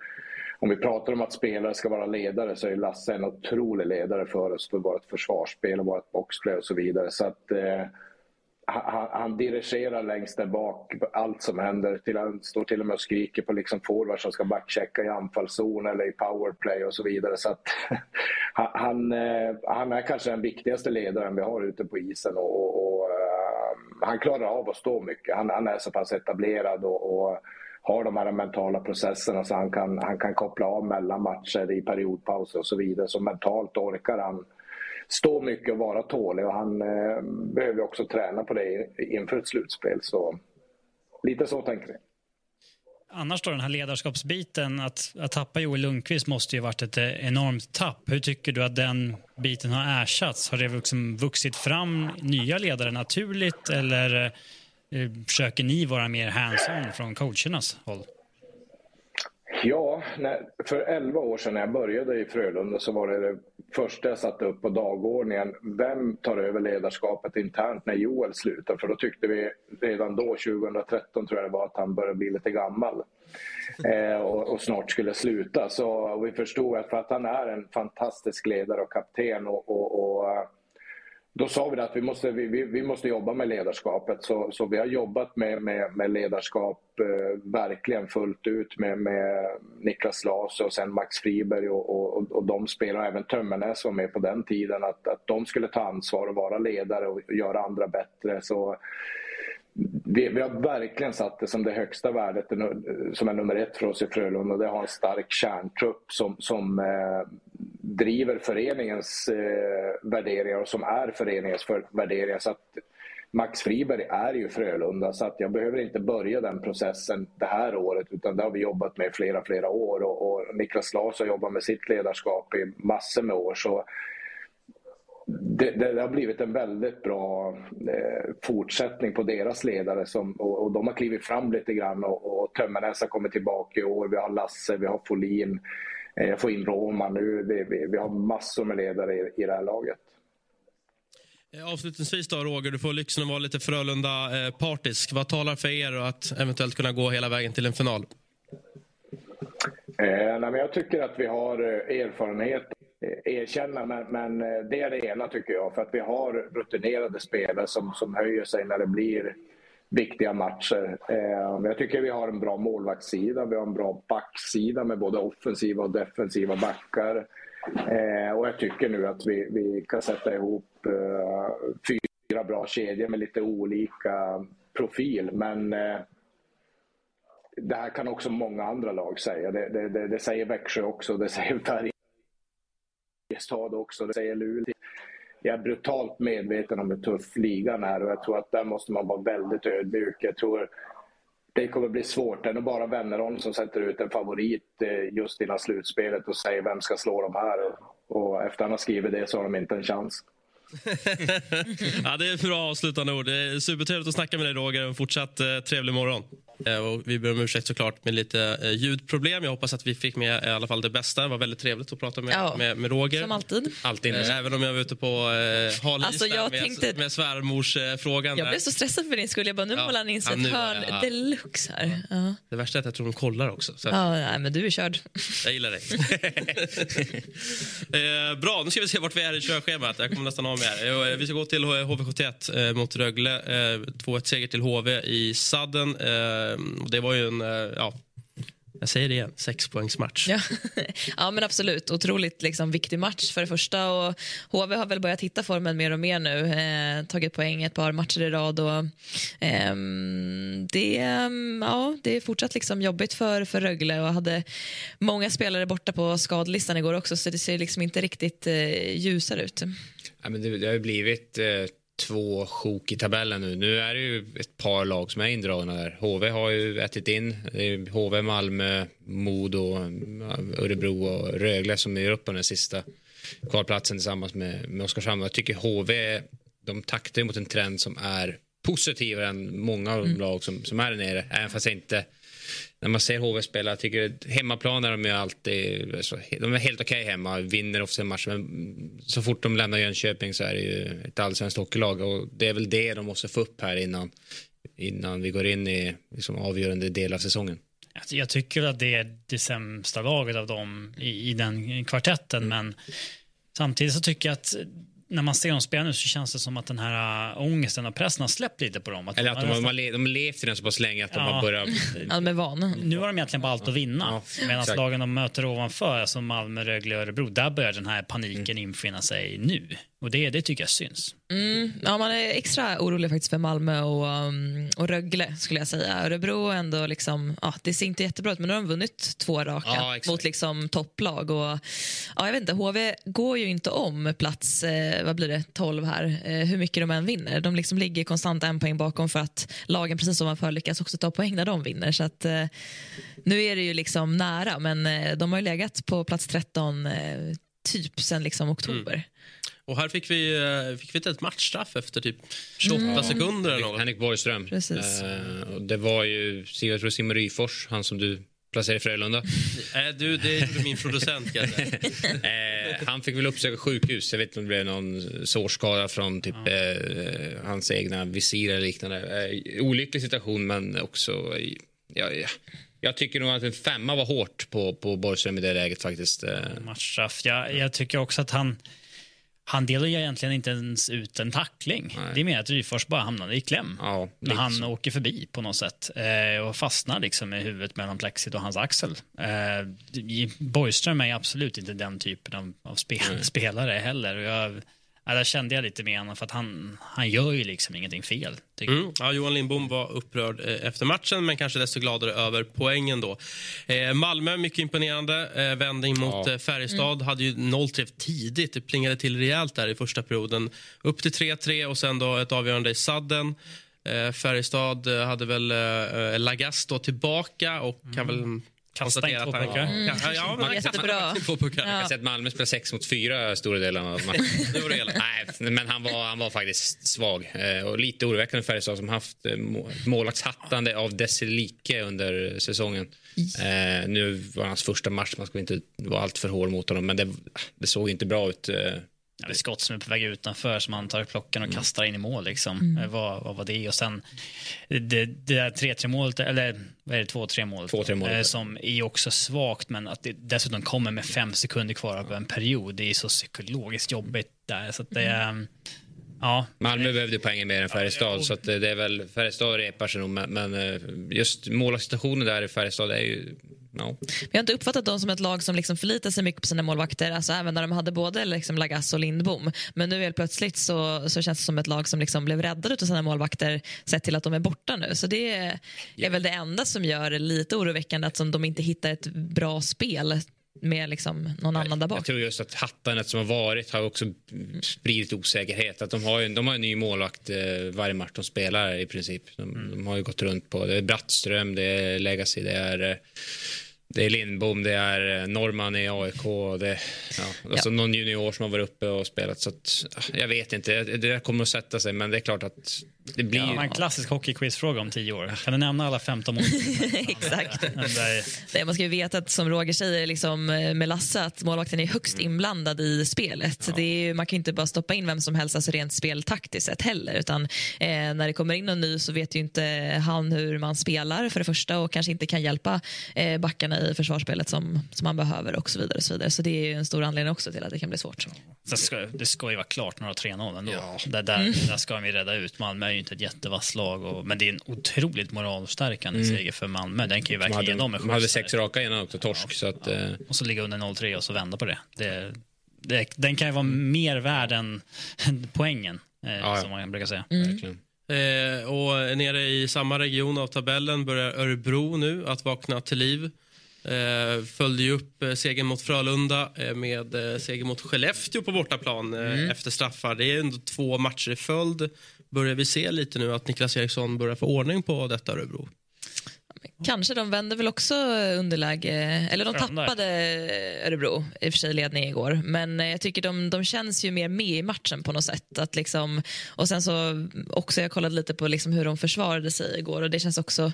om vi pratar om att spelare ska vara ledare så är Lasse en otrolig ledare för oss för vårt försvarsspel och vårt boxplay och så vidare. Så att, eh, han, han, dirigerar längst där bak allt som händer. Till, han står till och med och skriker på liksom forwards som ska backchecka i anfallszon eller i powerplay och så vidare. Så att, han, eh, han är kanske den viktigaste ledaren vi har ute på isen och, och, och eh, han klarar av att stå mycket. Han, han är så pass etablerad och, och, har de här mentala processerna så han kan, han kan koppla av mellan matcher i periodpauser och så vidare. Så mentalt orkar han stå mycket och vara tålig och han eh, behöver också träna på det inför ett slutspel. Så lite så tänker vi. Annars då den här ledarskapsbiten, att, att tappa Joel Lundqvist måste ju varit ett eh, enormt tapp. Hur tycker du att den biten har ersatts? Har det liksom vuxit fram nya ledare naturligt eller eh, försöker ni vara mer hands-on från coachernas håll? Ja, när, för 11 år sedan när jag började i Frölunda så var det det första jag satte upp på dagordningen. Vem tar över ledarskapet internt när Joel slutar? För då tyckte vi redan då, 2013 tror jag det var, att han började bli lite gammal. Eh, och, och, snart skulle sluta. Så vi förstod att för att han är en fantastisk ledare och kapten och, och, och då sa vi att vi måste, vi, vi måste jobba med ledarskapet. Så, så vi har jobbat med, med, med ledarskap eh, verkligen fullt ut med, med Niklas Lase och sen Max Friberg och, och, och de spelarna, även Tömmernes var med på den tiden, att, att de skulle ta ansvar och vara ledare och göra andra bättre. Så vi, vi, har verkligen satt det som det högsta värdet eh, som är nummer ett för oss i Frölunda. Det har en stark kärntrupp som, som eh, driver föreningens eh, värderingar och som är föreningens för, värderingar. Så att Max Friberg är ju Frölunda så att jag behöver inte börja den processen det här året utan det har vi jobbat med i flera, flera år och, och Niklas Larsson har jobbat med sitt ledarskap i massor med år. Så det, det, det, har blivit en väldigt bra eh, fortsättning på deras ledare som, och, och, de har klivit fram lite grann och, och Tömmernes har kommit tillbaka i år. Vi har Lasse, vi har Folin, eh, får in Roman nu. Vi, vi, har massor med ledare i, i det här laget. Eh, avslutningsvis då, Roger, du får lyxen att vara lite Frölunda-partisk. Vad talar för er att eventuellt kunna gå hela vägen till en final? Eh, nej, jag tycker att vi har eh, erfarenhet Eh, erkänna, men, men, eh, det är det ena tycker jag. För att vi har rutinerade spelare som, som höjer sig när det blir viktiga matcher. Eh, jag tycker vi har en bra målvaktssida, vi har en bra backsida med både offensiva och defensiva backar. Eh, och jag tycker nu att vi, vi kan sätta ihop eh, fyra bra kedjor med lite olika profil. Men eh, det här kan också många andra lag säga. Det, det, det, det säger Växjö också, det säger Färjestad Färjestad också. Det säger Luleå. Jag är brutalt medveten om hur tuff ligan är och jag tror att där måste man vara väldigt ödmjuk. Jag tror det kommer bli svårt. Det är nog bara Wennerholm som sätter ut en favorit eh, just innan slutspelet och säger vem ska slå dem här. Och efter han har skrivit det så har de inte en chans. ja, det är ett bra avslutande ord. Det är supertrevligt att snacka med dig Roger. En fortsatt eh, trevlig morgon. Eh, och vi ber om ursäkt såklart med lite eh, ljudproblem. Jag hoppas att vi fick med i alla fall det bästa. Det var väldigt trevligt att prata med, ja, med, med, Roger. Som alltid. alltid. Eh, även om jag var ute på eh, hal alltså, jag med, tänkte... med svärmorsfrågan. Jag blev så stressad för din skull. Jag bara, nu ja, målar han in sig ja, ett hörn ja. deluxe här. Ja. Det värsta är att jag tror de kollar också. Så. Ja, nej, men du är körd. Jag gillar dig. eh, bra, nu ska vi se vart vi är i körschemat. Jag kommer nästan av med här. Eh, vi ska gå till HV71 eh, mot Rögle. Eh, 2-1 seger till HV i sadden. Eh, det var ju en, eh, ja, jag säger det igen, sexpoängsmatch. Ja. ja, men absolut. Otroligt liksom, viktig match för det första. Och HV har väl börjat hitta formen mer och mer nu. Eh, tagit poäng ett par matcher i rad. Och, eh, det, ja, det är fortsatt liksom jobbigt för, för Rögle och hade många spelare borta på skadlistan igår också så det ser liksom inte riktigt eh, ljusare ut. Ja, men det, det har blivit eh, två sjok i tabellen nu. Nu är det ju ett par lag som är indragna där. HV har ju ätit in. Det är HV, Malmö, Modo, Örebro och Rögle som är uppe på den sista kvalplatsen tillsammans med, med Oskarshamn. Jag tycker HV, de taktar mot en trend som är positivare än många av de mm. lag som, som är där nere. Även fast jag inte när man ser HV spela, jag tycker hemmaplan är de ju alltid, så, de är helt okej okay hemma, vinner ofta matcher men så fort de lämnar Jönköping så är det ju ett allsvenskt hockeylag och det är väl det de måste få upp här innan, innan vi går in i liksom, avgörande del av säsongen. Alltså, jag tycker att det är det sämsta laget av dem i, i den kvartetten, mm. men samtidigt så tycker jag att när man ser dem spela nu så känns det som att den här äh, ångesten och pressen har släppt lite på dem. Att Eller att de, de, har, de, de levt i den så pass länge att ja. de har börjat... Ja, de är vana. Nu har de egentligen bara allt att vinna. Ja, Medan lagen de möter ovanför, alltså Malmö, Rögle och Örebro, där börjar den här paniken mm. infinna sig nu. Och det, det tycker jag syns. Mm, ja, man är extra orolig faktiskt för Malmö och, um, och Rögle skulle jag säga. Örebro ändå liksom, ja, det ser inte jättebra ut men nu har de vunnit två raka ja, mot liksom topplag. Och, ja, jag vet inte, HV går ju inte om plats eh, vad blir det, 12 här, eh, hur mycket de än vinner. De liksom ligger konstant en poäng bakom för att lagen precis som ovanför lyckas också ta poäng när de vinner. Så att, eh, nu är det ju liksom nära men eh, de har ju legat på plats 13 eh, typ sen liksom oktober. Mm. Och här fick vi, eh, fick vi ett matchstraff efter typ 28 mm. sekunder. Eller något. Henrik Borgström. Precis. Uh, det var ju jag tror Simon Ryfors, han som du placerade i Frölunda. äh, du, det är min producent uh, Han fick väl uppsöka sjukhus. Jag vet inte om det blev någon sårskada från typ uh, hans egna visir eller liknande. olycklig situation men också... ja, ja. Jag tycker nog att en femma var hårt på, på Borgström i det läget faktiskt. Matchstraff. Jag, jag tycker också att han han delar ju egentligen inte ens ut en tackling. Nej. Det är mer att Ryfors bara hamnade i kläm. Ja, när han så. åker förbi på något sätt eh, och fastnar liksom med huvudet mellan plexit och hans axel. Eh, Borgström är absolut inte den typen av, av spel, spelare heller. Jag, Ja, där kände jag lite med honom för att han, han gör ju liksom ingenting fel. Mm. Ja, Johan Lindbom var upprörd eh, efter matchen, men kanske desto gladare över poängen. då. Eh, Malmö, mycket imponerande. Eh, vändning mot Ja. eh, Färjestad. Hade ju 0-3 tidigt. Det plingade till rejält där i första perioden. Upp till 3-3 och sen då ett avgörande i sadden. Eh, Färjestad eh, hade väl eh, Lagasse då tillbaka och kan väl Kasta in konstatera två puckar. Ja, ja, ja, men- Jättebra. Två puckar. Jag har sett Malmö spela 6 mot 4 stora delar av matchen. Nej, men han var, han var faktiskt svag. Eh, och lite oroväckande Färjestad som haft eh, må- målvaktshattande av Desilike under säsongen. Eh, nu var hans första match, man ska inte vara allt för hård mot honom, men det, det såg inte bra ut. Ja, det är skott som är på väg utanför som han tar klockan och Mm. kastar in i mål. Liksom. Eh, Vad, vad var det? Och sen det, det där 3-3 målet, eller vad är det, 2-3 målet? 2-3 målet, eh, ja. Som är också svagt, men att det dessutom kommer med fem sekunder kvar av en period. Det är så psykologiskt jobbigt där. Så att det är, ja, Malmö behövde poängen mer än Färjestad, så att eh, det är väl Färjestad repar sig nog, men, men eh, just målvaktssituationen där i Färjestad är ju... No. Vi har inte uppfattat dem som ett lag som liksom förlitar sig mycket på sina målvakter, alltså även när de hade både liksom Lagasse och Lindbom. Men nu helt plötsligt så, så känns det som ett lag som liksom blev räddade av sina målvakter sett till att de är borta nu. Så det är, är väl det enda som gör det lite oroväckande att som de inte hittar ett bra spel med liksom någon annan där Jag bak. tror just att hattandet som har varit har också spridit osäkerhet. Att de, har ju, de har en ny målvakt varje match de spelar i princip. De, de har ju gått runt på det är Brattström, det är Legacy, det är, eh, det är Lindbom, det är eh, Norman i AIK. Det, ja, alltså någon junior som har varit uppe och spelat. Så att, ah, jag vet inte, det där kommer att sätta sig men det är klart att det blir... ja, en klassisk hockeyquizfråga om tio år. Kan du nämna alla 15 mål? Exakt. Det, man ska ju veta att som Roger säger liksom, eh, med Lasse att målvakten är högst inblandad i spelet. Det är, ju- man kan ju inte bara stoppa in vem som helst alltså rent speltaktiskt sett heller. Utan, eh, när det kommer in någon ny så vet ju inte han hur man spelar för det första och kanske inte kan hjälpa eh, backarna i försvarsspelet som, som man behöver och så vidare. Och så, vidare. så det är ju en stor anledning också till att det kan bli svårt. Sen ska, det ska ju vara klart några 3-0 ändå. Där, där, Mm. där ska de ju rädda ut. Malmö är ju inte ett jättevasst lag, och, men det är en otroligt moralstärkande seger för Malmö. Den kan ju Mm. verkligen ge dem en de hade skjuts sex raka innan också, torsk. Så att, eh, Och så ligga under 0-3 och så vända på det. det, det den kan ju vara mer värd än poängen, eh, ja. som man brukar säga. verkligen. Eh, och nere i samma region av tabellen börjar Örebro nu att vakna till liv. Eh, följde ju upp eh, segern mot Frölunda eh, med eh, seger mot Skellefteå på bortaplan eh, efter straffar. Det är ändå två matcher i följd. Börjar vi se lite nu att Niklas Eriksson börjar få ordning på detta Örebro? Kanske de vände väl också underläge, eller de tappade Örebro i och för sig ledning igår. Men eh, jag tycker de, de känns ju mer med i matchen på något sätt. Att liksom, och sen så också, jag kollade lite på liksom hur de försvarade sig igår och det känns också,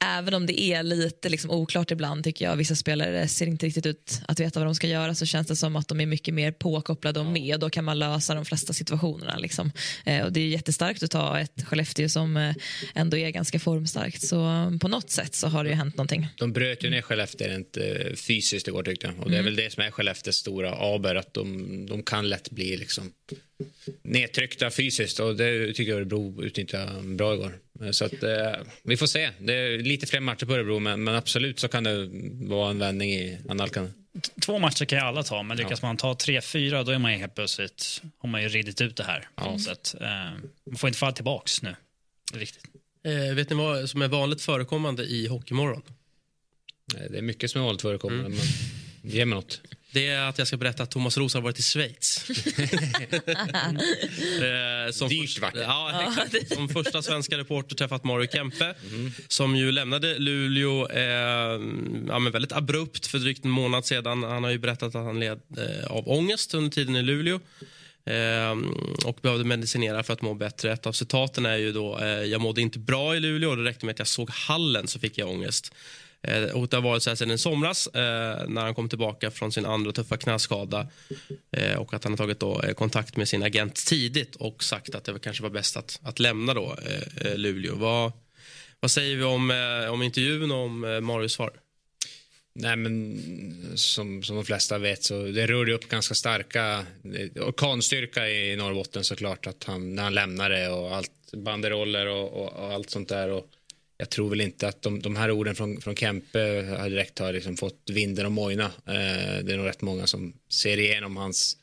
även om det är lite liksom oklart ibland tycker jag, vissa spelare ser inte riktigt ut att veta vad de ska göra så känns det som att de är mycket mer påkopplade och med och då kan man lösa de flesta situationerna. Liksom. Eh, och det är jättestarkt att ta ett Skellefteå som eh, ändå är ganska formstarkt. Så på något sätt så har det ju hänt någonting. De bröt ju ner Skellefteå rent eh, fysiskt igår tyckte jag. Och det är väl det som är Skellefteås stora aber, att de, de kan lätt bli liksom nedtryckta fysiskt och det tycker jag Örebro utnyttjade bra igår. Eh, Så att eh, vi får se. Det är lite fler matcher på Örebro men, men absolut så kan det vara en vändning i analkan. Två matcher kan ju alla ta, men lyckas man ta tre, fyra då är man ju helt plötsligt, har man ju ridit ut det här på något sätt. Eh, man får inte falla tillbaks nu. Det är viktigt. Eh, vet ni vad som är vanligt förekommande i Hockeymorgon? Det är mycket som är vanligt förekommande men ge mig något. Det är att jag ska berätta att Thomas Roos har varit i Schweiz. Eh, som Dyrt vackert. Ja, exakt. Som första svenska reporter träffat Mario Kempe som ju lämnade Luleå eh, ja, väldigt abrupt för drygt en månad sedan. Han har ju berättat att han led eh, av ångest under tiden i Luleå. Ehm, och behövde medicinera för att må bättre. Ett av citaten är ju då, eh, jag mådde inte bra i Luleå, det räckte med att jag såg hallen så fick jag ångest. Eh, och det har varit så här sedan i somras eh, när han kom tillbaka från sin andra tuffa knäskada. Och att han har tagit då, kontakt med sin agent tidigt och sagt att det kanske var bäst att, att lämna då, Luleå. Vad, vad säger vi om, om intervjun och om Marius svar? Nej, men som, som de flesta vet så det rör upp ganska starka eh, orkanstyrka i Norrbotten såklart att han, när han lämnar det och allt banderoller och, och, och allt sånt där. Och jag tror väl inte att de, de här orden från, från Kempe direkt har liksom fått vinden att mojna. Eh, det är nog rätt många som ser igenom hans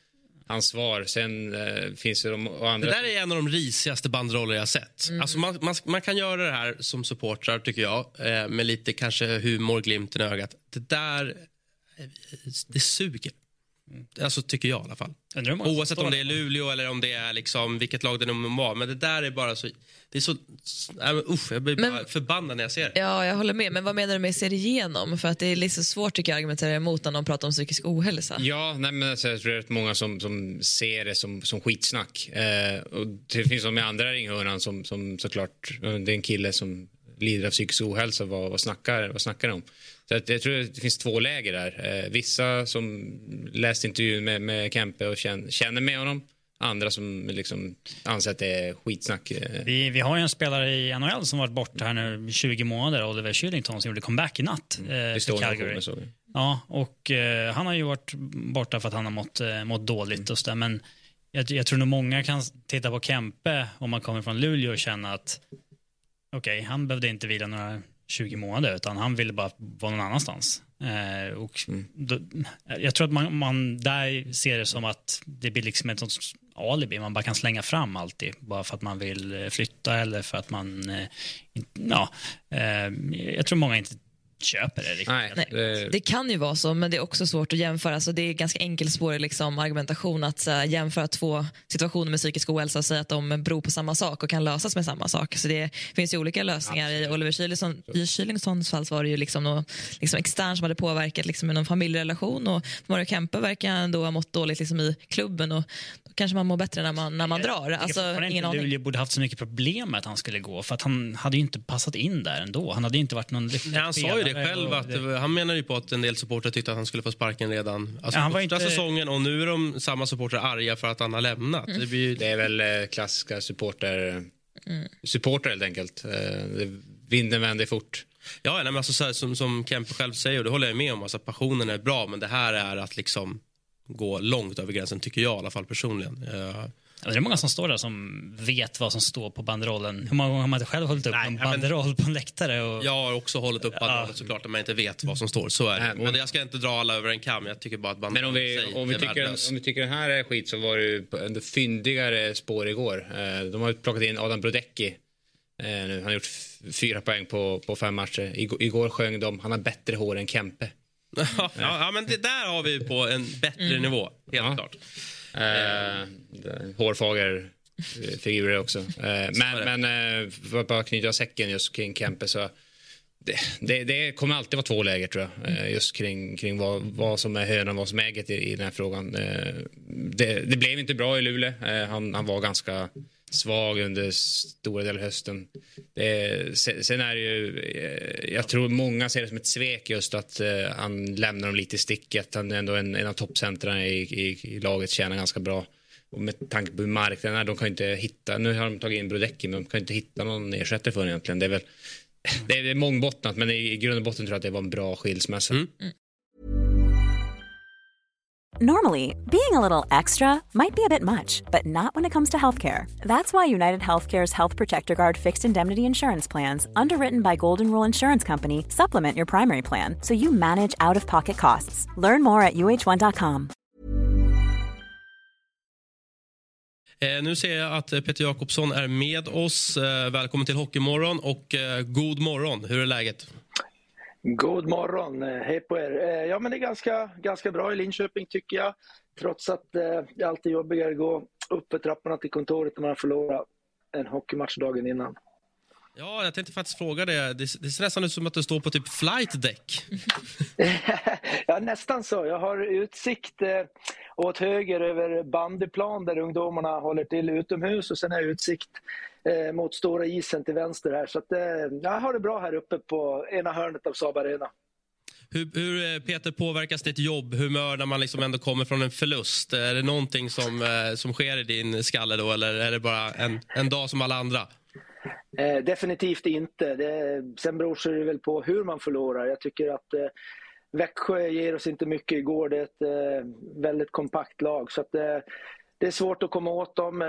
hans svar. Sen eh, finns det de andra... Det där är en av de risigaste banderoller jag har sett. Mm. Alltså man, man, man kan göra det här som supportrar, tycker jag, eh, med lite kanske humor, glimten i ögat. Det där, eh, det suger. Alltså tycker jag i alla fall. Oavsett om det är. Luleå eller om det är liksom vilket lag det nu må vara. Men det där är bara så... Det är så... Men, usch, jag blir Men- bara förbannad när jag ser det. Ja, jag håller med. Men vad menar du med ser igenom? För att det är lite svårt tycker jag att argumentera emot när de pratar om psykisk ohälsa. Ja, nej, men alltså, jag tror det är rätt många som, som ser det som, som skitsnack. Eh, och det finns de i andra ringhörnan som, som såklart, det är en kille som lider av psykisk ohälsa, vad, vad, snackar, vad snackar de om? Så att jag tror det finns två läger där. Eh, vissa som läste intervjun med, med Kempe och känner, känner med honom. Andra som liksom anser att det är skitsnack. Eh, Vi, vi har ju en spelare i NHL som varit borta här nu i 20 månader, Oliver Kylington, som gjorde comeback i natt eh, för Calgary. såg. Ja, och eh, han har ju varit borta för att han har mått, eh, mått dåligt och så där, men jag, jag tror nog många kan titta på Kempe om man kommer från Luleå och känna att okej, han behövde inte vila några 20 månader utan han ville bara vara någon annanstans. Eh, och då, jag tror att man, man där ser det som att det blir liksom ett sånt alibi. Man bara kan slänga fram alltid bara för att man vill eh, flytta eller för att man, eh, ja, eh, jag tror många inte köper det riktigt. Nej, Nej, det, det kan ju vara så, men det är också svårt att jämföra. Alltså, det är ganska enkelspårig liksom, argumentation att så jämföra två situationer med psykisk ohälsa och säga att de beror på samma sak och kan lösas med samma sak. Så det finns ju olika lösningar. I Oliver Kylington, i Kylingtons fall så var det ju liksom något liksom extern som hade påverkat liksom, någon familjerelation och Mario Kempe verkar ändå ha mått dåligt liksom, i klubben och kanske man mår bättre när man, när man drar. Alltså, ingen. Luleå borde haft så mycket problem med att han skulle gå för att han hade ju inte passat in där ändå. Han hade inte varit någon Nej, han sa ju det själv. Att, det- han menar ju på att en del supportrar tyckte att han skulle få sparken redan alltså, Ja, han var första inte- säsongen och nu är de samma supportrar arga för att han har lämnat. Mm. Det blir ju... det är väl eh, klassiska supporter, supporter helt enkelt. Eh, vinden vänder fort. Ja, nej, men alltså, så här, som, som Kempe själv säger, och det håller jag med om, alltså, passionen är bra, men det här är att liksom gå långt över gränsen, tycker jag i alla fall personligen. Eh, Ja, Det är många som står där som vet vad som står på banderollen. Hur många gånger har man inte själv hållit upp Nej, en nej, men- banderoll på en läktare? Och... jag har också hållit upp banderollen såklart, om jag inte vet vad som står. Så är det. Nej, men- Men jag ska inte dra alla över en kam, jag tycker bara att Men banderollen om vi, om, vi är tycker, om vi tycker den här är skit så var det ju en fyndigare spår igår. Eh, De har ju plockat in Adam Brodecki. Eh. Han har gjort fyra poäng på, på fem matcher. Igår, igår sjöng de han har bättre hår än Kempe. Ja, ja, men det där har vi på en bättre nivå, helt Ja. klart. Eh, hårfager eh, figurer också. Eh, men men eh, för att bara knyta säcken just kring Kempe så det, det, det kommer alltid vara två läger tror jag. Eh, just kring, kring vad, vad som är hönan och vad som är ägget i, i den här frågan. Eh, det, det blev inte bra i Luleå. Han, han var ganska svag under stora delar av hösten. Det, sen, sen är det ju, eh, jag tror många ser det som ett svek just att eh, han lämnar dem lite i sticket. Han är ändå en, en av toppcentrarna i, i, i laget, tjänar ganska bra. Och med tanke på hur marknaden är, de kan ju inte hitta, nu har de tagit in Brodecki men de kan inte hitta någon ersättare för honom egentligen. Det är väl det är, mångbottnat men i, i grund och botten tror jag att det var en bra skilsmässa. Normally, being a little extra might be a bit much, but not when it comes to healthcare. That's why United Healthcare's Health Protector Guard fixed indemnity insurance plans, underwritten by Golden Rule Insurance Company, supplement your primary plan so you manage out of pocket costs. Learn more at uh1.com. Eh, nu ser jag att eh, Peter Jakobsson är med oss. Eh, välkommen till Hockeymorgon och eh, god morgon. Hur är läget? God morgon, eh, hej på er. Eh, Ja men det är ganska, ganska bra i Linköping tycker jag. Trots att eh, det är alltid jobbigare att gå upp för trapporna till kontoret när man har förlorat en hockeymatch dagen innan. Ja, jag tänkte faktiskt fråga det. Det, det ser nästan ut som att du står på typ flight deck. ja, nästan så. Jag har utsikt eh, åt höger över bandyplan där ungdomarna håller till utomhus och sen har jag utsikt eh, mot stora isen till vänster här. Så att, eh, jag har det bra här uppe på ena hörnet av Saab Arena. Hur, hur eh, Peter, påverkas ditt jobb, humör när man liksom ändå kommer från en förlust? Är det någonting som, eh, som sker i din skalle då, eller är det bara en, en dag som alla andra? Eh, definitivt inte. Det, sen beror det väl på hur man förlorar. Jag tycker att eh, Växjö ger oss inte mycket igår. Det är ett eh, väldigt kompakt lag. Så att, eh, det är svårt att komma åt dem.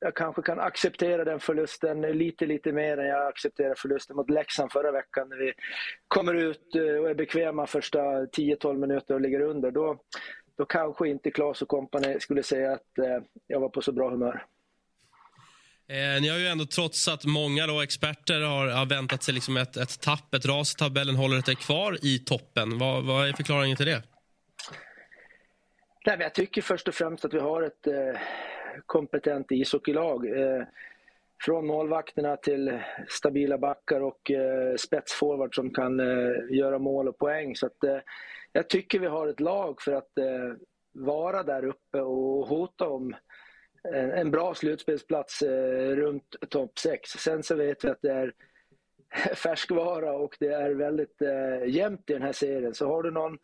Jag kanske kan acceptera den förlusten lite, lite mer än jag accepterade förlusten mot Leksand förra veckan. När vi kommer ut eh, och är bekväma första 10-12 minuter och ligger under. Då, då kanske inte Klas och kompani skulle säga att eh, jag var på så bra humör. Eh, ni har ju ändå, trots att många då, experter har, har väntat sig liksom ett, ett tapp, ett ras i tabellen, håller er kvar i toppen. Vad, vad är förklaringen till det? Nej, jag tycker först och främst att vi har ett eh, kompetent ishockeylag. Eh, från målvakterna till stabila backar och eh, spetsforward som kan eh, göra mål och poäng. Så att, jag tycker vi har ett lag för att vara där uppe och hota om en, bra slutspelsplats runt topp 6. Sen så vet vi att det är färskvara och det är väldigt eh, jämnt i den här serien. Så har du någon,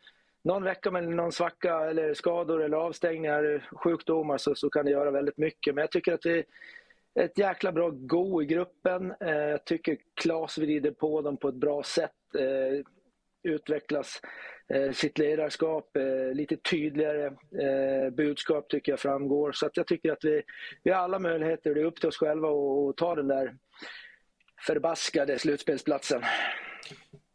någon vecka med någon svacka eller skador eller avstängningar, sjukdomar så, så kan det göra väldigt mycket. Men jag tycker att vi ett jäkla bra go i gruppen. Eh, jag tycker Klas vrider på dem på ett bra sätt. Eh, utvecklas eh, sitt ledarskap, lite tydligare budskap tycker jag framgår. Så att jag tycker att vi, vi har alla möjligheter. Det är upp till oss själva att ta den där förbaskade slutspelsplatsen.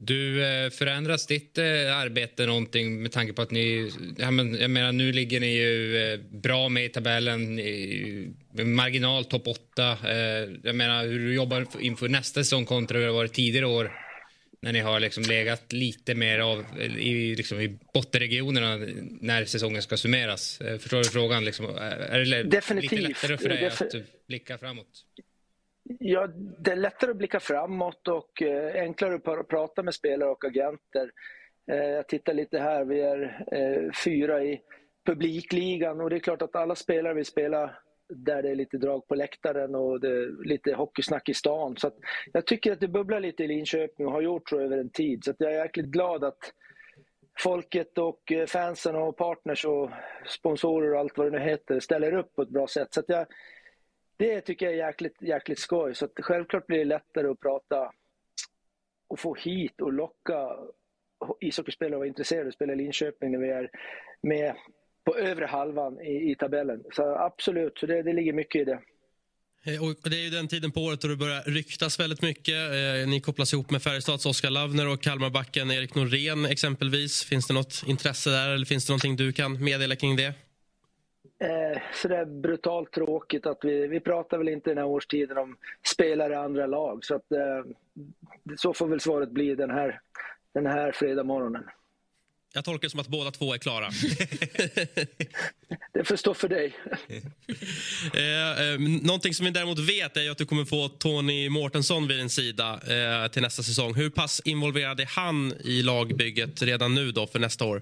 Du, eh, förändras ditt eh, arbete någonting med tanke på att ni... Jag menar, nu ligger ni ju eh, bra med i tabellen, marginal topp 8. Jag menar, hur du jobbar inför nästa säsong kontra hur det varit tidigare år när ni har liksom legat lite mer av, i, liksom, i bottenregionerna när säsongen ska summeras. Förstår du frågan? Liksom, är det Definitivt. lite lättare för dig att blicka framåt? Ja, det är lättare att blicka framåt och eh, enklare att prata med spelare och agenter. Eh, jag tittar lite här, vi är eh, fyra i publikligan och det är klart att alla spelare vill spela där det är lite drag på läktaren och det är lite hockeysnack i stan. Så jag tycker att det bubblar lite i Linköping och har gjort så över en tid. Så jag är jäkligt glad att folket och fansen och partners och sponsorer och allt vad det nu heter ställer upp på ett bra sätt. Så jag, det tycker jag är jäkligt, jäkligt skoj. Så att självklart blir det lättare att prata och få hit och locka ishockeyspelare att vara intresserade av att spela i Linköping när vi är med på övre halvan i, i tabellen. Så absolut, så det, det ligger mycket i det. Eh, och det är ju den tiden på året då det börjar ryktas väldigt mycket. Eh, ni kopplas ihop med Färjestads Oskar Lavner och Kalmarbacken Erik Norén exempelvis. Finns det något intresse där eller finns det någonting du kan meddela kring det? Eh, sådär brutalt tråkigt att vi, vi pratar väl inte den här årstiden om spelare i andra lag. Så, att, eh, så får väl svaret bli den här, den här fredag morgonen. Jag tolkar det som att båda två är klara. det får stå för dig. eh, eh, någonting som vi däremot vet är att du kommer få Tony Mårtensson vid din sida eh, till nästa säsong. Hur pass involverad är han i lagbygget redan nu då för nästa år?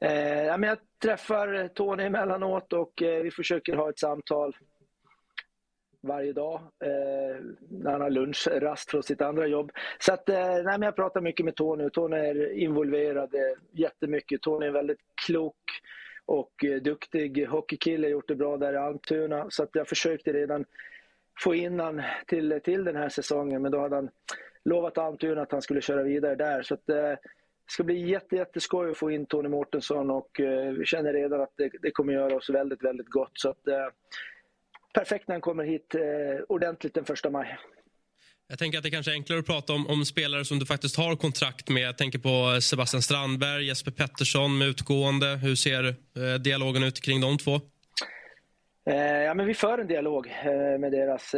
Eh, jag träffar Tony emellanåt och eh, vi försöker ha ett samtal varje dag eh, när han har lunchrast från sitt andra jobb. Så att, eh, nej, men jag pratar mycket med Tony Tony är involverad eh, jättemycket. Tony är en väldigt klok och eh, duktig hockeykille, gjort det bra där i Almtuna. Så att jag försökte redan få in han till, till den här säsongen men då hade han lovat Almtuna att han skulle köra vidare där. Så att, eh, det ska bli jätte, jätteskoj att få in Tony Mårtensson och eh, vi känner redan att det, det, kommer göra oss väldigt, väldigt gott. Så att, eh, perfekt när han kommer hit eh, ordentligt den första maj. Jag tänker att det kanske är enklare att prata om, om, spelare som du faktiskt har kontrakt med. Jag tänker på Sebastian Strandberg, Jesper Pettersson med utgående. Hur ser eh, dialogen ut kring de två? Ja, men vi för en dialog med deras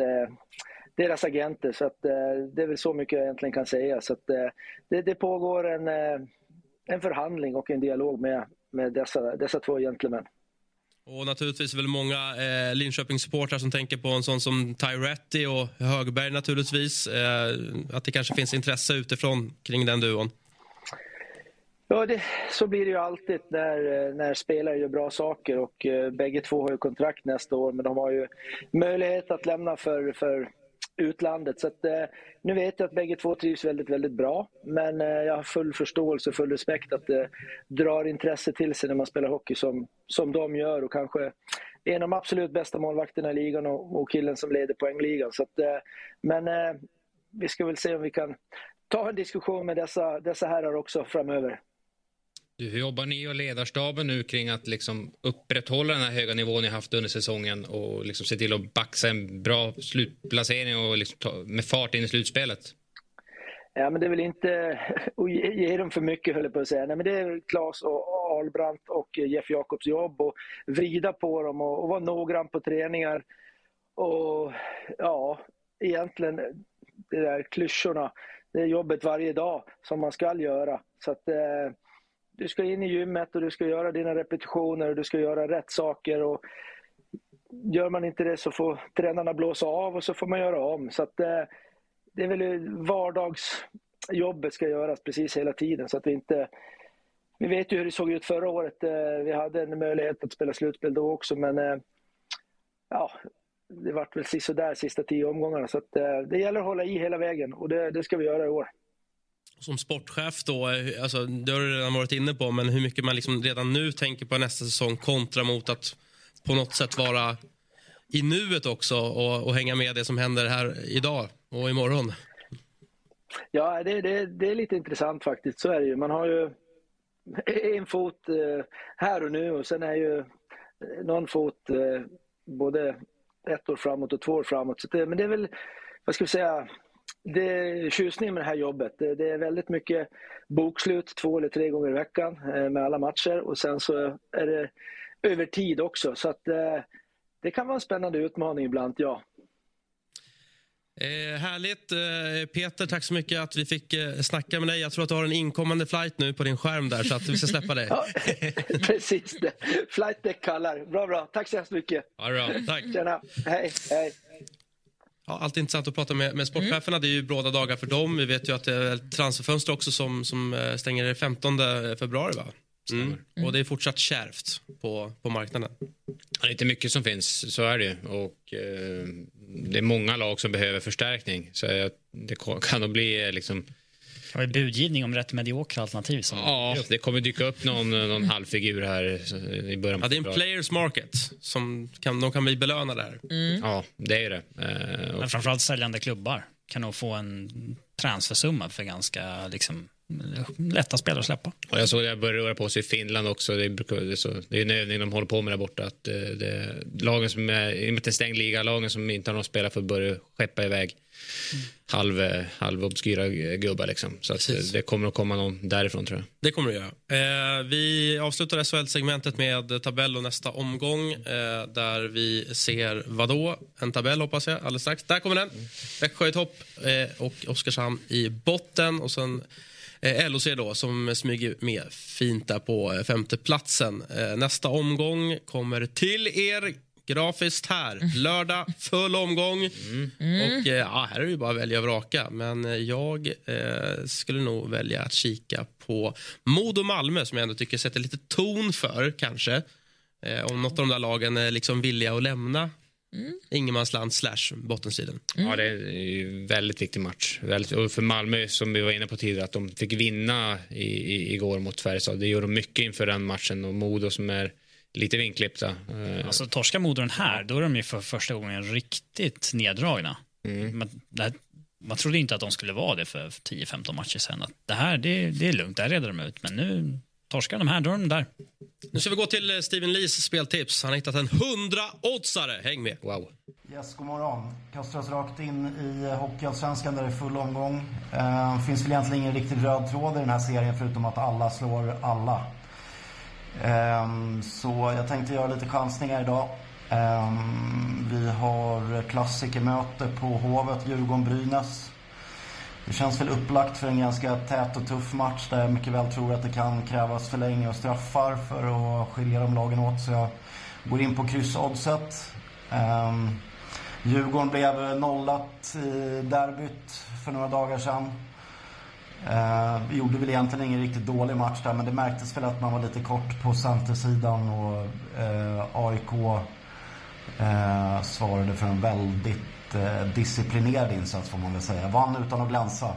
deras agenter. Så att, eh, det är väl så mycket jag egentligen kan säga. Så att, eh, det, det pågår en, eh, en förhandling och en dialog med, med dessa, dessa två gentlemän. Och naturligtvis väl många eh, Linköpingssupportrar som tänker på en sån som Tyretti och Högberg naturligtvis. Eh, att det kanske finns intresse utifrån kring den duon. Ja, det, så blir det ju alltid när, när spelare gör bra saker och eh, bägge två har ju kontrakt nästa år men de har ju möjlighet att lämna för, för utlandet. Så att, eh, nu vet jag att bägge två trivs väldigt, väldigt bra. Men eh, jag har full förståelse och full respekt att det drar intresse till sig när man spelar hockey som, som de gör och kanske en av de absolut bästa målvakterna i ligan och, och killen som leder poängligan. Så att, eh, men eh, vi ska väl se om vi kan ta en diskussion med dessa, dessa herrar också framöver. Hur jobbar ni och ledarstaben nu kring att liksom upprätthålla den här höga nivån ni haft under säsongen och liksom se till att baxa en bra slutplacering och liksom ta, med fart in i slutspelet? Ja, men det är väl inte att ge, ge dem för mycket, höll jag på att säga. Nej, men det är Klas och, Albrandt och Jeff Jakobs jobb och vrida på dem och, och vara noggrann på träningar. Och ja, egentligen det där klyschorna, det är jobbet varje dag som man ska göra. Så att eh, du ska in i gymmet och du ska göra dina repetitioner och du ska göra rätt saker. Och gör man inte det så får tränarna blåsa av och så får man göra om. Så att, eh, det är väl vardagsjobbet ska göras precis hela tiden så att vi inte vi vet ju hur det såg ut förra året. Eh, vi hade en möjlighet att spela slutspel då också men eh, ja, det vart väl sisådär sista tio omgångarna. Så att, eh, det gäller att hålla i hela vägen och det, det ska vi göra i år. Som sportchef då, eh, alltså, det har du redan varit inne på, men hur mycket man liksom redan nu tänker på nästa säsong kontra mot att på något sätt vara i nuet också och, och hänga med det som händer här idag och imorgon? Ja, det, det, det är lite intressant faktiskt. Så är det ju. Man har ju en fot eh, här och nu och sen är ju eh, någon fot både ett år framåt och två år framåt. Så det, men det är väl, vad ska vi säga, det är tjusningen med det här jobbet. Det, det, är väldigt mycket bokslut två eller tre gånger i veckan eh, med alla matcher och sen så är det över tid också. Så att eh, det kan vara en spännande utmaning ibland, ja. Eh, härligt. Eh, Peter, tack så mycket att vi fick snacka med dig. Jag tror att du har en inkommande flight nu på din skärm där så att vi ska släppa dig. ja, precis. Det. Flight deck kallar. Bra, bra. Tack så hemskt mycket. Ja, bra. Tack. Tjena. Hej, hej. Ja, alltid intressant att prata med, med sportcheferna. Mm. Det är ju bråda dagar för dem. Vi vet ju att det är transferfönster också som, som eh, stänger 15 februari. Va? Mm. Mm. Och det är fortsatt kärvt på, på marknaden. Ja, det är inte mycket som finns, så är det Och eh, det är många lag som behöver förstärkning. Så det kan nog bli eh, liksom... Har vi budgivning om rätt mediokra alternativ? Som ja, det kommer dyka upp någon, någon halvfigur här i början. Ja, det är en players market. Som kan, de kan bli belönade här. Mm. Ja, det är det. Eh, och... Men framförallt säljande klubbar kan nog få en transfersumma för ganska liksom, lätta spelare att släppa. Och jag såg det började röra på sig i Finland också. Det är, det är, så, det är en övning de håller på med där borta. Att eh, det, lagen som är, i och med att det är stängd liga, lagen som inte har någon spelare får börja skeppa iväg mm. halv, eh, halv obskyra gubbar. Liksom. Så att det kommer att komma någon därifrån tror jag. Det kommer det göra. Eh, vi avslutar SHL-segmentet med tabell och nästa omgång eh, där vi ser vadå? En tabell hoppas jag alldeles strax. Där kommer den. Växjö i topp eh, och Oskarshamn i botten och sen Eh, LOC då som smyger med fint där på eh, femteplatsen. Eh, nästa omgång kommer till er grafiskt här. Mm. Lördag, full omgång. Mm. Och ja, här är det ju bara att välja och vraka. Men jag eh, skulle nog välja att kika på Modo Malmö som jag ändå tycker sätter lite ton för kanske. Eh, om något av de där lagen är liksom villiga att lämna Mm. Ingenmansland slash bottenstriden. Mm. Ja, det är en väldigt viktig match. Väldigt, och för Malmö, som vi var inne på tidigare, att de fick vinna i, i, igår mot Färjestad. Det gjorde de mycket inför den matchen. Och Modo som är lite vinklippta. Eh, alltså torskar Modo den här, då är de ju för första gången riktigt neddragna. Mm. Men här, man trodde inte att de skulle vara det för 10-15 matcher sen. Att det här, det, det är lugnt, det här reder de ut. Men nu torskar de här, då är de där. Nu ska vi gå till eh, Steven Lees speltips. Han har hittat en 100-oddsare. Häng med. Wow. Yes, god morgon. Kastar oss rakt in i Hockeyallsvenskan där det är full omgång. Uh, finns väl egentligen ingen riktig röd tråd i den här serien förutom att alla slår alla. Um, så jag tänkte göra lite chansningar idag. Um, vi har klassikermöte på Hovet, Djurgården-Brynäs. Det känns väl upplagt för en ganska tät och tuff match där jag mycket väl tror att det kan krävas förlängning och straffar för att skilja de lagen åt. Så jag går in på kryssoddset. Um, Djurgården blev nollat i derbyt för några dagar sedan. Uh, vi gjorde väl egentligen ingen riktigt dålig match där men det märktes väl att man var lite kort på centersidan och eh, uh, AIK uh, eh, svarade för en väldigt Eh, disciplinerad insats får man väl säga. Vann utan att glänsa.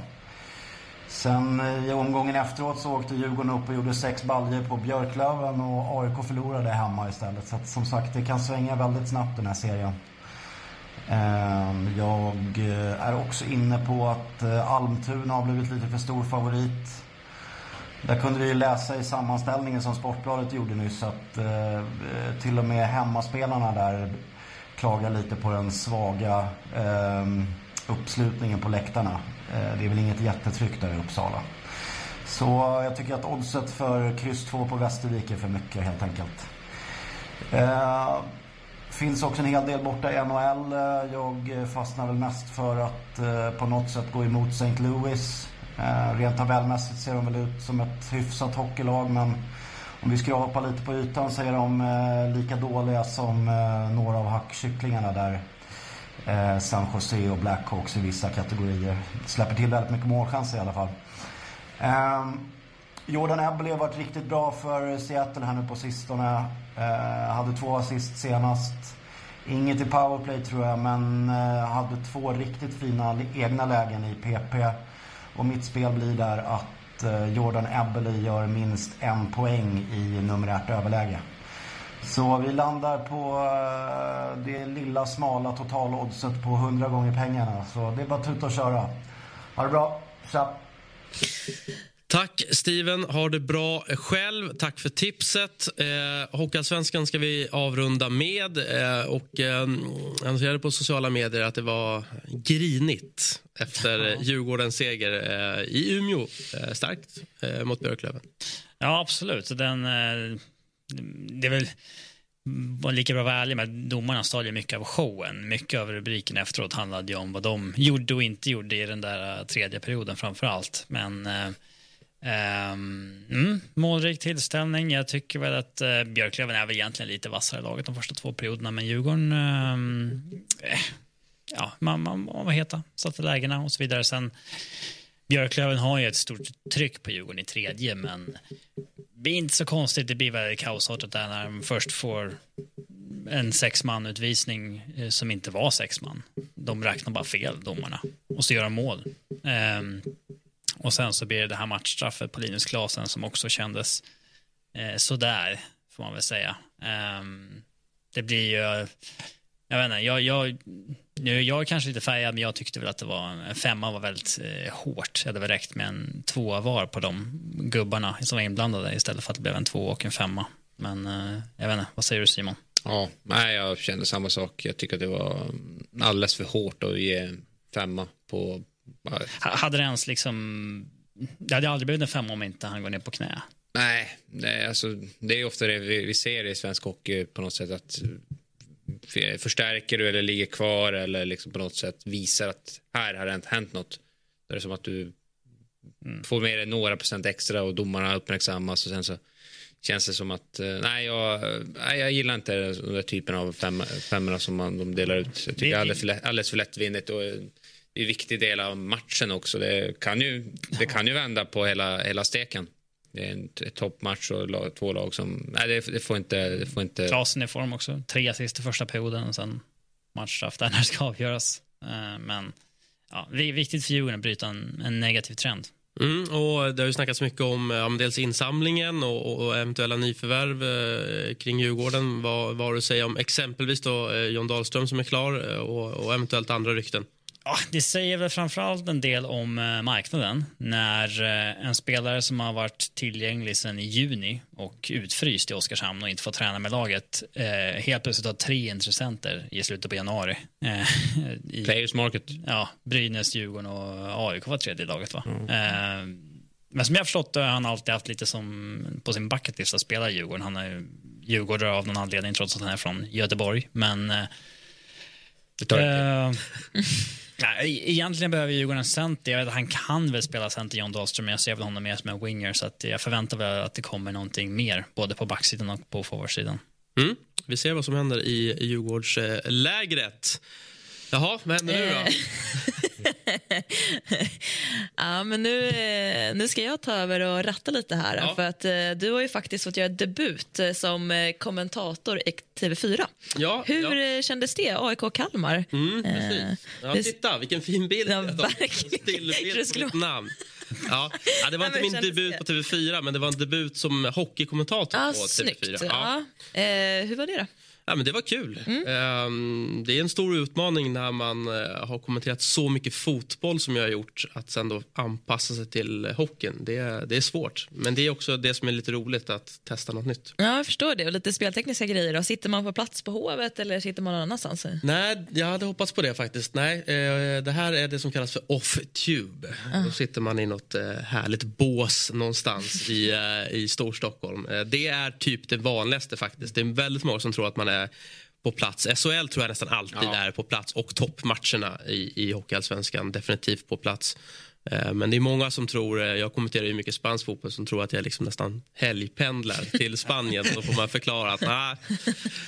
Sen eh, i omgången efteråt så åkte Djurgården upp och gjorde sex baljer på Björklöven och AIK förlorade hemma istället. Så att, som sagt, det kan svänga väldigt snabbt den här serien. Ehm, jag eh, är också inne på att Almtuna har blivit lite för stor favorit. Där kunde vi läsa i sammanställningen som Sportbladet gjorde nyss att till och med hemmaspelarna där klagar lite på den svaga eh, uppslutningen på läktarna. Eh, det är väl inget jättetryck där i Uppsala. Så jag tycker att oddset för kryss 2 på Västervik är för mycket helt enkelt. Eh, finns också en hel del borta i NHL. Eh, jag fastnar väl mest för att eh, på något sätt gå emot St. Louis. Eh, rent tabellmässigt ser de väl ut som ett hyfsat hockeylag men om vi skrapar lite på ytan så är de eh, lika dåliga som eh, några av hackkycklingarna där. Eh, San Jose och Blackhawks i vissa kategorier. Släpper till väldigt mycket målchanser i alla fall. Eh, Jordan Eberle har varit riktigt bra för Seattle här nu på sistone. Eh, hade två assist senast. Inget i powerplay tror jag, men eh, hade två riktigt fina egna lägen i PP. Och mitt spel blir där att Eh, Jordan Ebbeley gör minst en poäng i numerärt överläge. Så vi landar på eh, det lilla smala totaloddset på 100 gånger pengarna. Så det är bara att tuta och köra. Ha det bra. Tja! Tack Steven, har det bra själv. Tack för tipset. Eh, Hockeyallsvenskan ska vi avrunda med. Eh, och, eh, jag noterade på sociala medier att det var grinigt efter ja. Djurgårdens seger eh, i Umeå. Eh, starkt eh, mot Björklöven. Ja, absolut. Den, eh, det är väl var lika bra att vara ärlig med domarna stal mycket av showen. Mycket av rubriken efteråt handlade ju om vad de gjorde och inte gjorde i den där eh, tredje perioden framför allt. Men Um, mm, målrik tillställning. Jag tycker väl att uh, Björklöven är väl egentligen lite vassare laget de första två perioderna, men Djurgården, um, eh, ja, man, man, man var heta, satte lägena och så vidare. Sen, Björklöven har ju ett stort tryck på Djurgården i tredje, men det är inte så konstigt. Det blir väldigt kaosartat där när de först får en sexmanutvisning eh, som inte var sexman. De räknar bara fel, domarna, och så gör de mål. Um, och sen så blir det det här matchstraffet på Linus Klasen som också kändes eh, sådär, får man väl säga. Um, det blir ju, jag vet inte, jag, jag, nu, jag är kanske lite färgad, men jag tyckte väl att det var, en femma var väldigt eh, hårt. Det hade väl räckt med en tvåa var på de gubbarna som var inblandade istället för att det blev en två och en femma. Men eh, jag vet inte, vad säger du Simon? Ja, nej, jag kände samma sak. Jag tycker att det var alldeles för hårt att ge femma på hade det ens liksom... Det hade aldrig blivit en femma om inte han går ner på knä. Nej, nej alltså, det är ofta det vi, vi ser i svensk hockey på något sätt att förstärker du eller ligger kvar eller liksom på något sätt visar att här har det inte hänt något. Det är som att du mm. får med dig några procent extra och domarna uppmärksammas och sen så känns det som att eh, nej, jag, nej, jag gillar inte den där typen av fem, femmorna som man, de delar ut. Jag tycker det är alldeles för, alldeles för lättvindigt och det är en viktig del av matchen också. Det kan ju, det kan ju vända på hela, hela steken. Det är en toppmatch och lag, två lag som... Nej, det, det, får inte... Det får inte... Klasen i form också. Tre assist i första perioden och sen matchstraff där när det ska avgöras. Eh, men ja, det är viktigt för Djurgården att bryta en, en negativ trend. Mm, och det har ju snackats mycket om, om dels insamlingen och, och eventuella nyförvärv eh, kring Djurgården. Vad, vad har du att säga om exempelvis då, eh, John Dahlström som är klar eh, och, och eventuellt andra rykten? Ja, det säger väl framförallt en del om eh, marknaden när eh, en spelare som har varit tillgänglig sedan i juni och utfryst i Oskarshamn och inte fått träna med laget eh, helt plötsligt har tre intressenter i slutet på januari. I, Players market. Ja, Brynäs, Djurgården och AIK var tredje laget va? Mm. men som jag har förstått har han alltid haft lite som på sin bucketlist att spela i Djurgården. Han är ju djurgårdare av någon anledning trots att han är från Göteborg. Men det tar äh, Ja, e-, egentligen behöver Djurgården en center. Jag vet, att han kan väl spela center, John Dahlström, men jag ser väl honom mer som en winger. Så att jag förväntar mig att det kommer någonting mer, både på backsidan och på forwardsidan. Mm. Vi ser vad som händer i Djurgårdslägret. Jaha, vad händer nu då? ja, men nu, eh, nu ska jag ta över och ratta lite här. Ja. För att eh, Du har ju faktiskt fått göra debut eh, som kommentator i TV4. Ja, Hur ja. kändes det? AIK Kalmar. Mm, precis. Ja, titta, vilken fin bild. Ja, Stillbild på ditt namn. Ja. ja, det var inte min debut på TV4, men det var en debut som hockeykommentator ah, på TV4. Ja. Ja. Eh, hur var det då? Ja, men det var kul. Ehm, det är en stor utmaning när man eh, har kommenterat så mycket fotboll som jag har gjort att sen då anpassa sig till hockeyn. Det, är- det är svårt. Men det är också det som är lite roligt att testa något nytt. Ja, jag förstår det. Och lite speltekniska grejer. Då. Sitter man på plats på Hovet eller sitter man någon annanstans? Nej, jag hade hoppats på det faktiskt. Nej, eh, det här är det som kallas för off-tube. Då sitter man i något eh, härligt bås någonstans i, i Storstockholm. Det är typ det vanligaste faktiskt. Det är väldigt många som tror att man är på plats. SHL tror jag nästan alltid är på plats och toppmatcherna i, i Hockeyallsvenskan definitivt på plats. Eh, Men det är många som tror, eh, jag kommenterar ju mycket spansk fotboll, som tror att jag liksom nästan helgpendlar till Spanien. Då får man förklara att nej,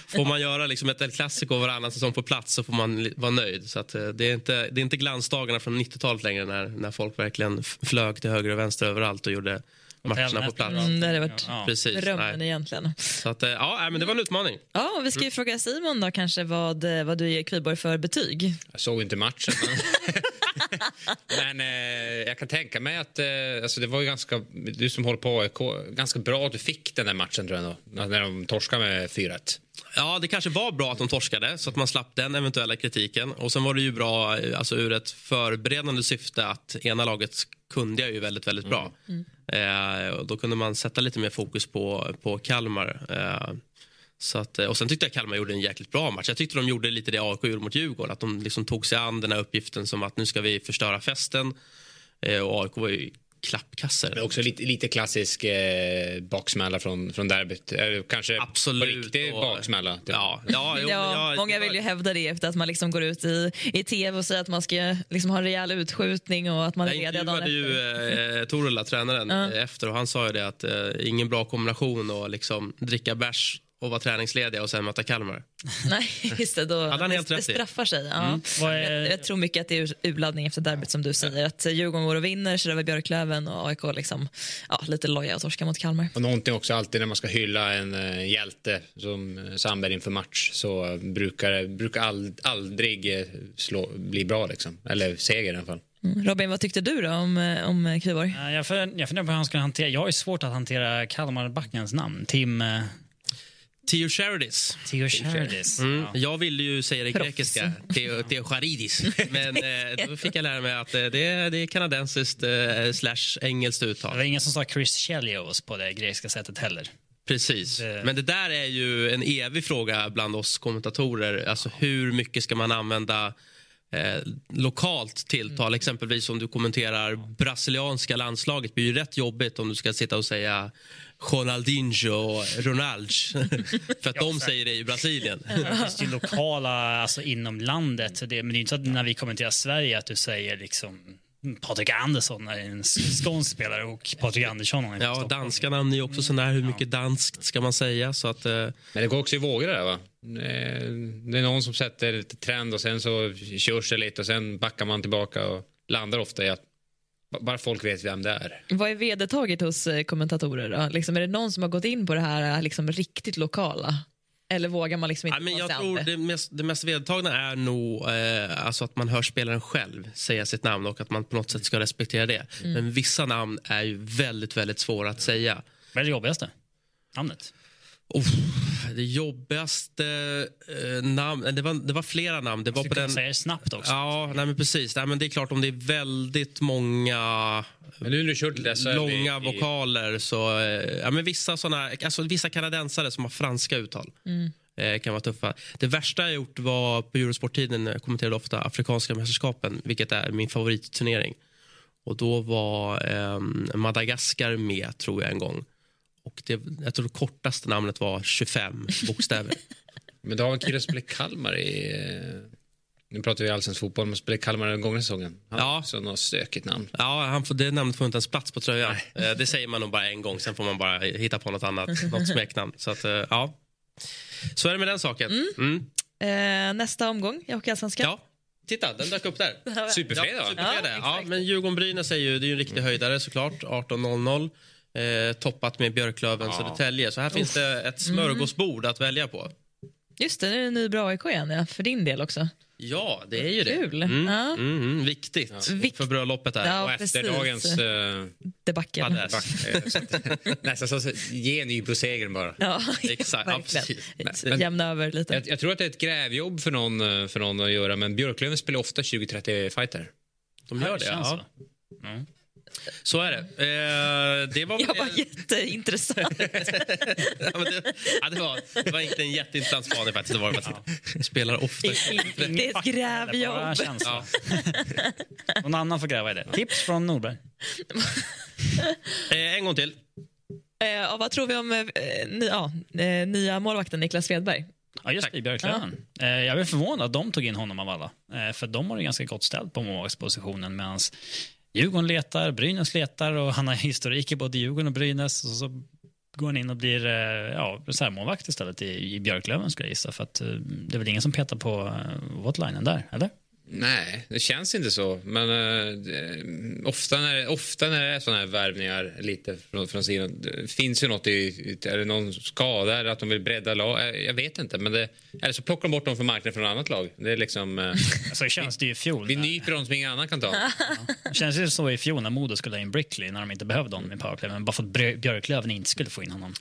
får man göra liksom ett El Clasico varannan säsong på plats så får man vara nöjd. Så eh, det, är inte, det är inte glansdagarna från 90-talet längre när, när folk verkligen flög till höger och vänster överallt och gjorde matcherna på plats. Mm, det hade varit Precis, drömmen nej. egentligen. Så att, eh, ja, men det var en utmaning. Ja, och vi ska ju fråga Simon då kanske vad, eh, vad du ger Kviborg för betyg. Jag såg inte matchen. Men eh, jag kan tänka mig att eh, alltså det var ju ganska, du som håller på AIK, ganska bra att du fick den där matchen tror jag ändå, när de torskade med 4-1. Ja, det kanske var bra att de torskade så att man slapp den eventuella kritiken. Och sen var det ju bra alltså ur ett förberedande syfte att ena laget kunde jag ju väldigt, väldigt bra. Eh, och då kunde man sätta lite mer fokus på, på Kalmar. Eh, så att, eh, och sen tyckte jag Kalmar gjorde en jäkligt bra match. Jag tyckte de gjorde lite det AIK gjorde mot Djurgården. Att de liksom tog sig an den här uppgiften som att nu ska vi förstöra festen. Eh, och AIK var ju klappkasser. Men också lite, lite klassisk eh, baksmälla från, från derbyt. Eh, kanske Absolut. på riktig Och- baksmälla. Typ. Ja, ja, jo, Ja, jag, många vill ju hävda det efter att man liksom går ut i, i tv och säger att man ska liksom ha en rejäl utskjutning och att man är Jag ledig dagen ju eh, Torula, tränaren, eh, efter och han sa ju det att eh, ingen bra kombination att liksom dricka bärs och vara träningslediga och sen möta Kalmar. Nej, just det. Då, Hade han helt det, det straffar sig. Ja. Mm. Är- Jag, jag tror mycket att det är ur- urladdning efter derbyt som du säger. Att Djurgården går och vinner, kör över Björklöven och AIK liksom, ja, lite loja och torska mot Kalmar. Och någonting också alltid när man ska hylla en eh, hjälte som eh, Sandberg inför match så brukar det brukar all, aldrig eh, slå, bli bra liksom. Eller seger i alla fall. Mm. Robin, vad tyckte du då om, om Kviborg? Ja, Jag, för, jag funderar på hur han ska hantera... Jag har ju svårt att hantera Kalmarbackens namn. Tim... Theo Charidis. Theo Charidis. Mm. Ja. Jag ville ju säga det Proffs. grekiska, Theo, Theo Charidis. Men eh, då fick jag lära mig att eh, det, är, det är kanadensiskt eh, slash engelskt Det uttal. var ingen som sa Chris Chelios på det grekiska sättet heller. Precis. Det- Men det där är ju en evig fråga bland oss kommentatorer. Alltså hur mycket ska man använda eh, lokalt tilltal? Exempelvis om du kommenterar brasilianska landslaget. Det blir ju rätt jobbigt om du ska sitta och säga Ronaldinho och Ronalds. För att de säger det i Brasilien. Det finns ju lokala alltså, inom landet. Det, men det är inte så att när vi kommenterar Sverige att du säger liksom Patrik Andersson är en skånsk spelare och Patrik Andersson är en Ja, danska namn är också sån där. Hur mycket danskt ska man säga? Så att, eh, Men det går också i vågor det där va? Eh, Det är någon som sätter lite trend och sen så körs det lite och sen backar man tillbaka och landar ofta i att ba- bara folk vet vem det är. Vad är vedertaget hos eh, kommentatorer? Då? Liksom, är det någon som har gått in på det här eh, liksom, riktigt lokala? Eller vågar man liksom inte Ja, men jag tror det? mest, det mest vedertagna är nog eh, alltså att man hör spelaren själv säga sitt namn och att man på något sätt ska respektera det. Mm. Men vissa namn är ju väldigt, väldigt svåra att säga. Vad är det jobbigaste? Namnet? Uff, det jobbigaste eh, namn, det var, det var flera namn. Det var på den... säga det snabbt också. Ja, nej, men precis. Nej, men det är klart om det är väldigt många Men nu när du SHL i- långa i- vokaler så... eh, Ja, men vissa, såna, alltså, vissa kanadensare som har franska uttal eh, kan vara tuffa. Det värsta jag gjort var på Eurosporttiden. Jag kommenterade ofta Afrikanska mästerskapen, vilket är min favoritturnering. Och då var eh, Madagaskar med, tror jag, en gång. Och det, jag tror det kortaste namnet var 25 bokstäver. Men du har en kille som spelar i Kalmar i... Nu pratar vi allsvensk fotboll, men spelar i Kalmar den gångna säsongen. Han Ja. också något stökigt namn. Ja, han får, det namnet får inte ens plats på tröjan. Eh, Det säger man nog bara en gång, sen får man bara hitta på något annat, något smeknamn. Så att, eh, ja. Så är det med den saken. Mm. Eh, nästa omgång i Hockeyallsvenskan. Ja, titta, den dök upp där. Superfredag Ja, superfredag. Ja, Ja, men Djurgården-Brynäs är ju, det är ju en riktig höjdare såklart. 18.00. Eh, toppat med Björklöven, Södertälje. Så här finns det ett smörgåsbord att välja på. Just det, nu är det en ny bra AIK igen ja, för din del också. Ja, det är ju det. Kul. Mm. Ja. Mm, mm, viktigt Vikt- för bröllopet där. Ja, Och efter precis. dagens... Uh, Debacle. Nästan så ge Nybro-segern bara. Ja, Exakt, ja, verkligen. precis. Men- Jämna över lite. Jag, jag tror att det är ett grävjobb för någon, eh, för någon att göra, men Björklöven spelar ofta 20-30 fighter. De gör det, ja. så. Mm. Så är det. Eh, det var Jag var jätteintressant. ja, men det, ja, det, var, det var inte en jätteintressant spaning faktiskt. Det var det faktiskt. Spelar ofta. Det är ett grävjobb. Ja. Någon annan får gräva i det. Tips från Norberg. Eh, en gång till. Eh, ja, vad tror vi om eh, ny, ja, eh, nya målvakten Niklas Svedberg? Ja, just det, i Björklöven. Eh, jag är förvånad att de tog in honom av alla. Eh, för de har det ganska gott ställt på målvaktspositionen medan Djurgården letar, Brynäs letar och han har historik i både Djurgården och Brynäs. Och så går han in och blir eh, ja, reservmålvakt istället i, i Björklöven skulle jag gissa. För att, eh, det är väl ingen som petar på eh, uh, Watlinen där, eller? Nej, det känns inte så. Men eh, det- ofta, när, ofta när det är såna här värvningar lite från, från sidan, det finns ju något i, är det någon skada eller att de vill bredda lag? Jag vet inte, men det, eller så plockar de bort dem från marknaden från ett annat lag. Det är liksom... eh, Så det känns det ju i fjol. vi nyper dem som ingen annan kan ta. Det känns ju så i fjol när Modo skulle ha in Brickley när de inte behövde honom i powerplay. Men bara för att Björ- Björklöven inte skulle få in honom.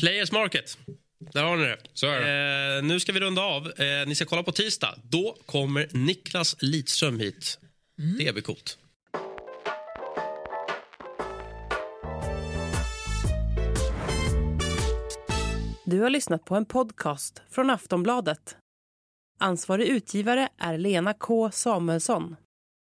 Players Market. Där har ni det. Så är Eh, nu ska vi runda av. Eh, ni ska kolla på tisdag. Då kommer Niklas Lidström hit. Det blir coolt. Du har lyssnat på en podcast från Aftonbladet. Ansvarig utgivare är Lena K Samuelsson.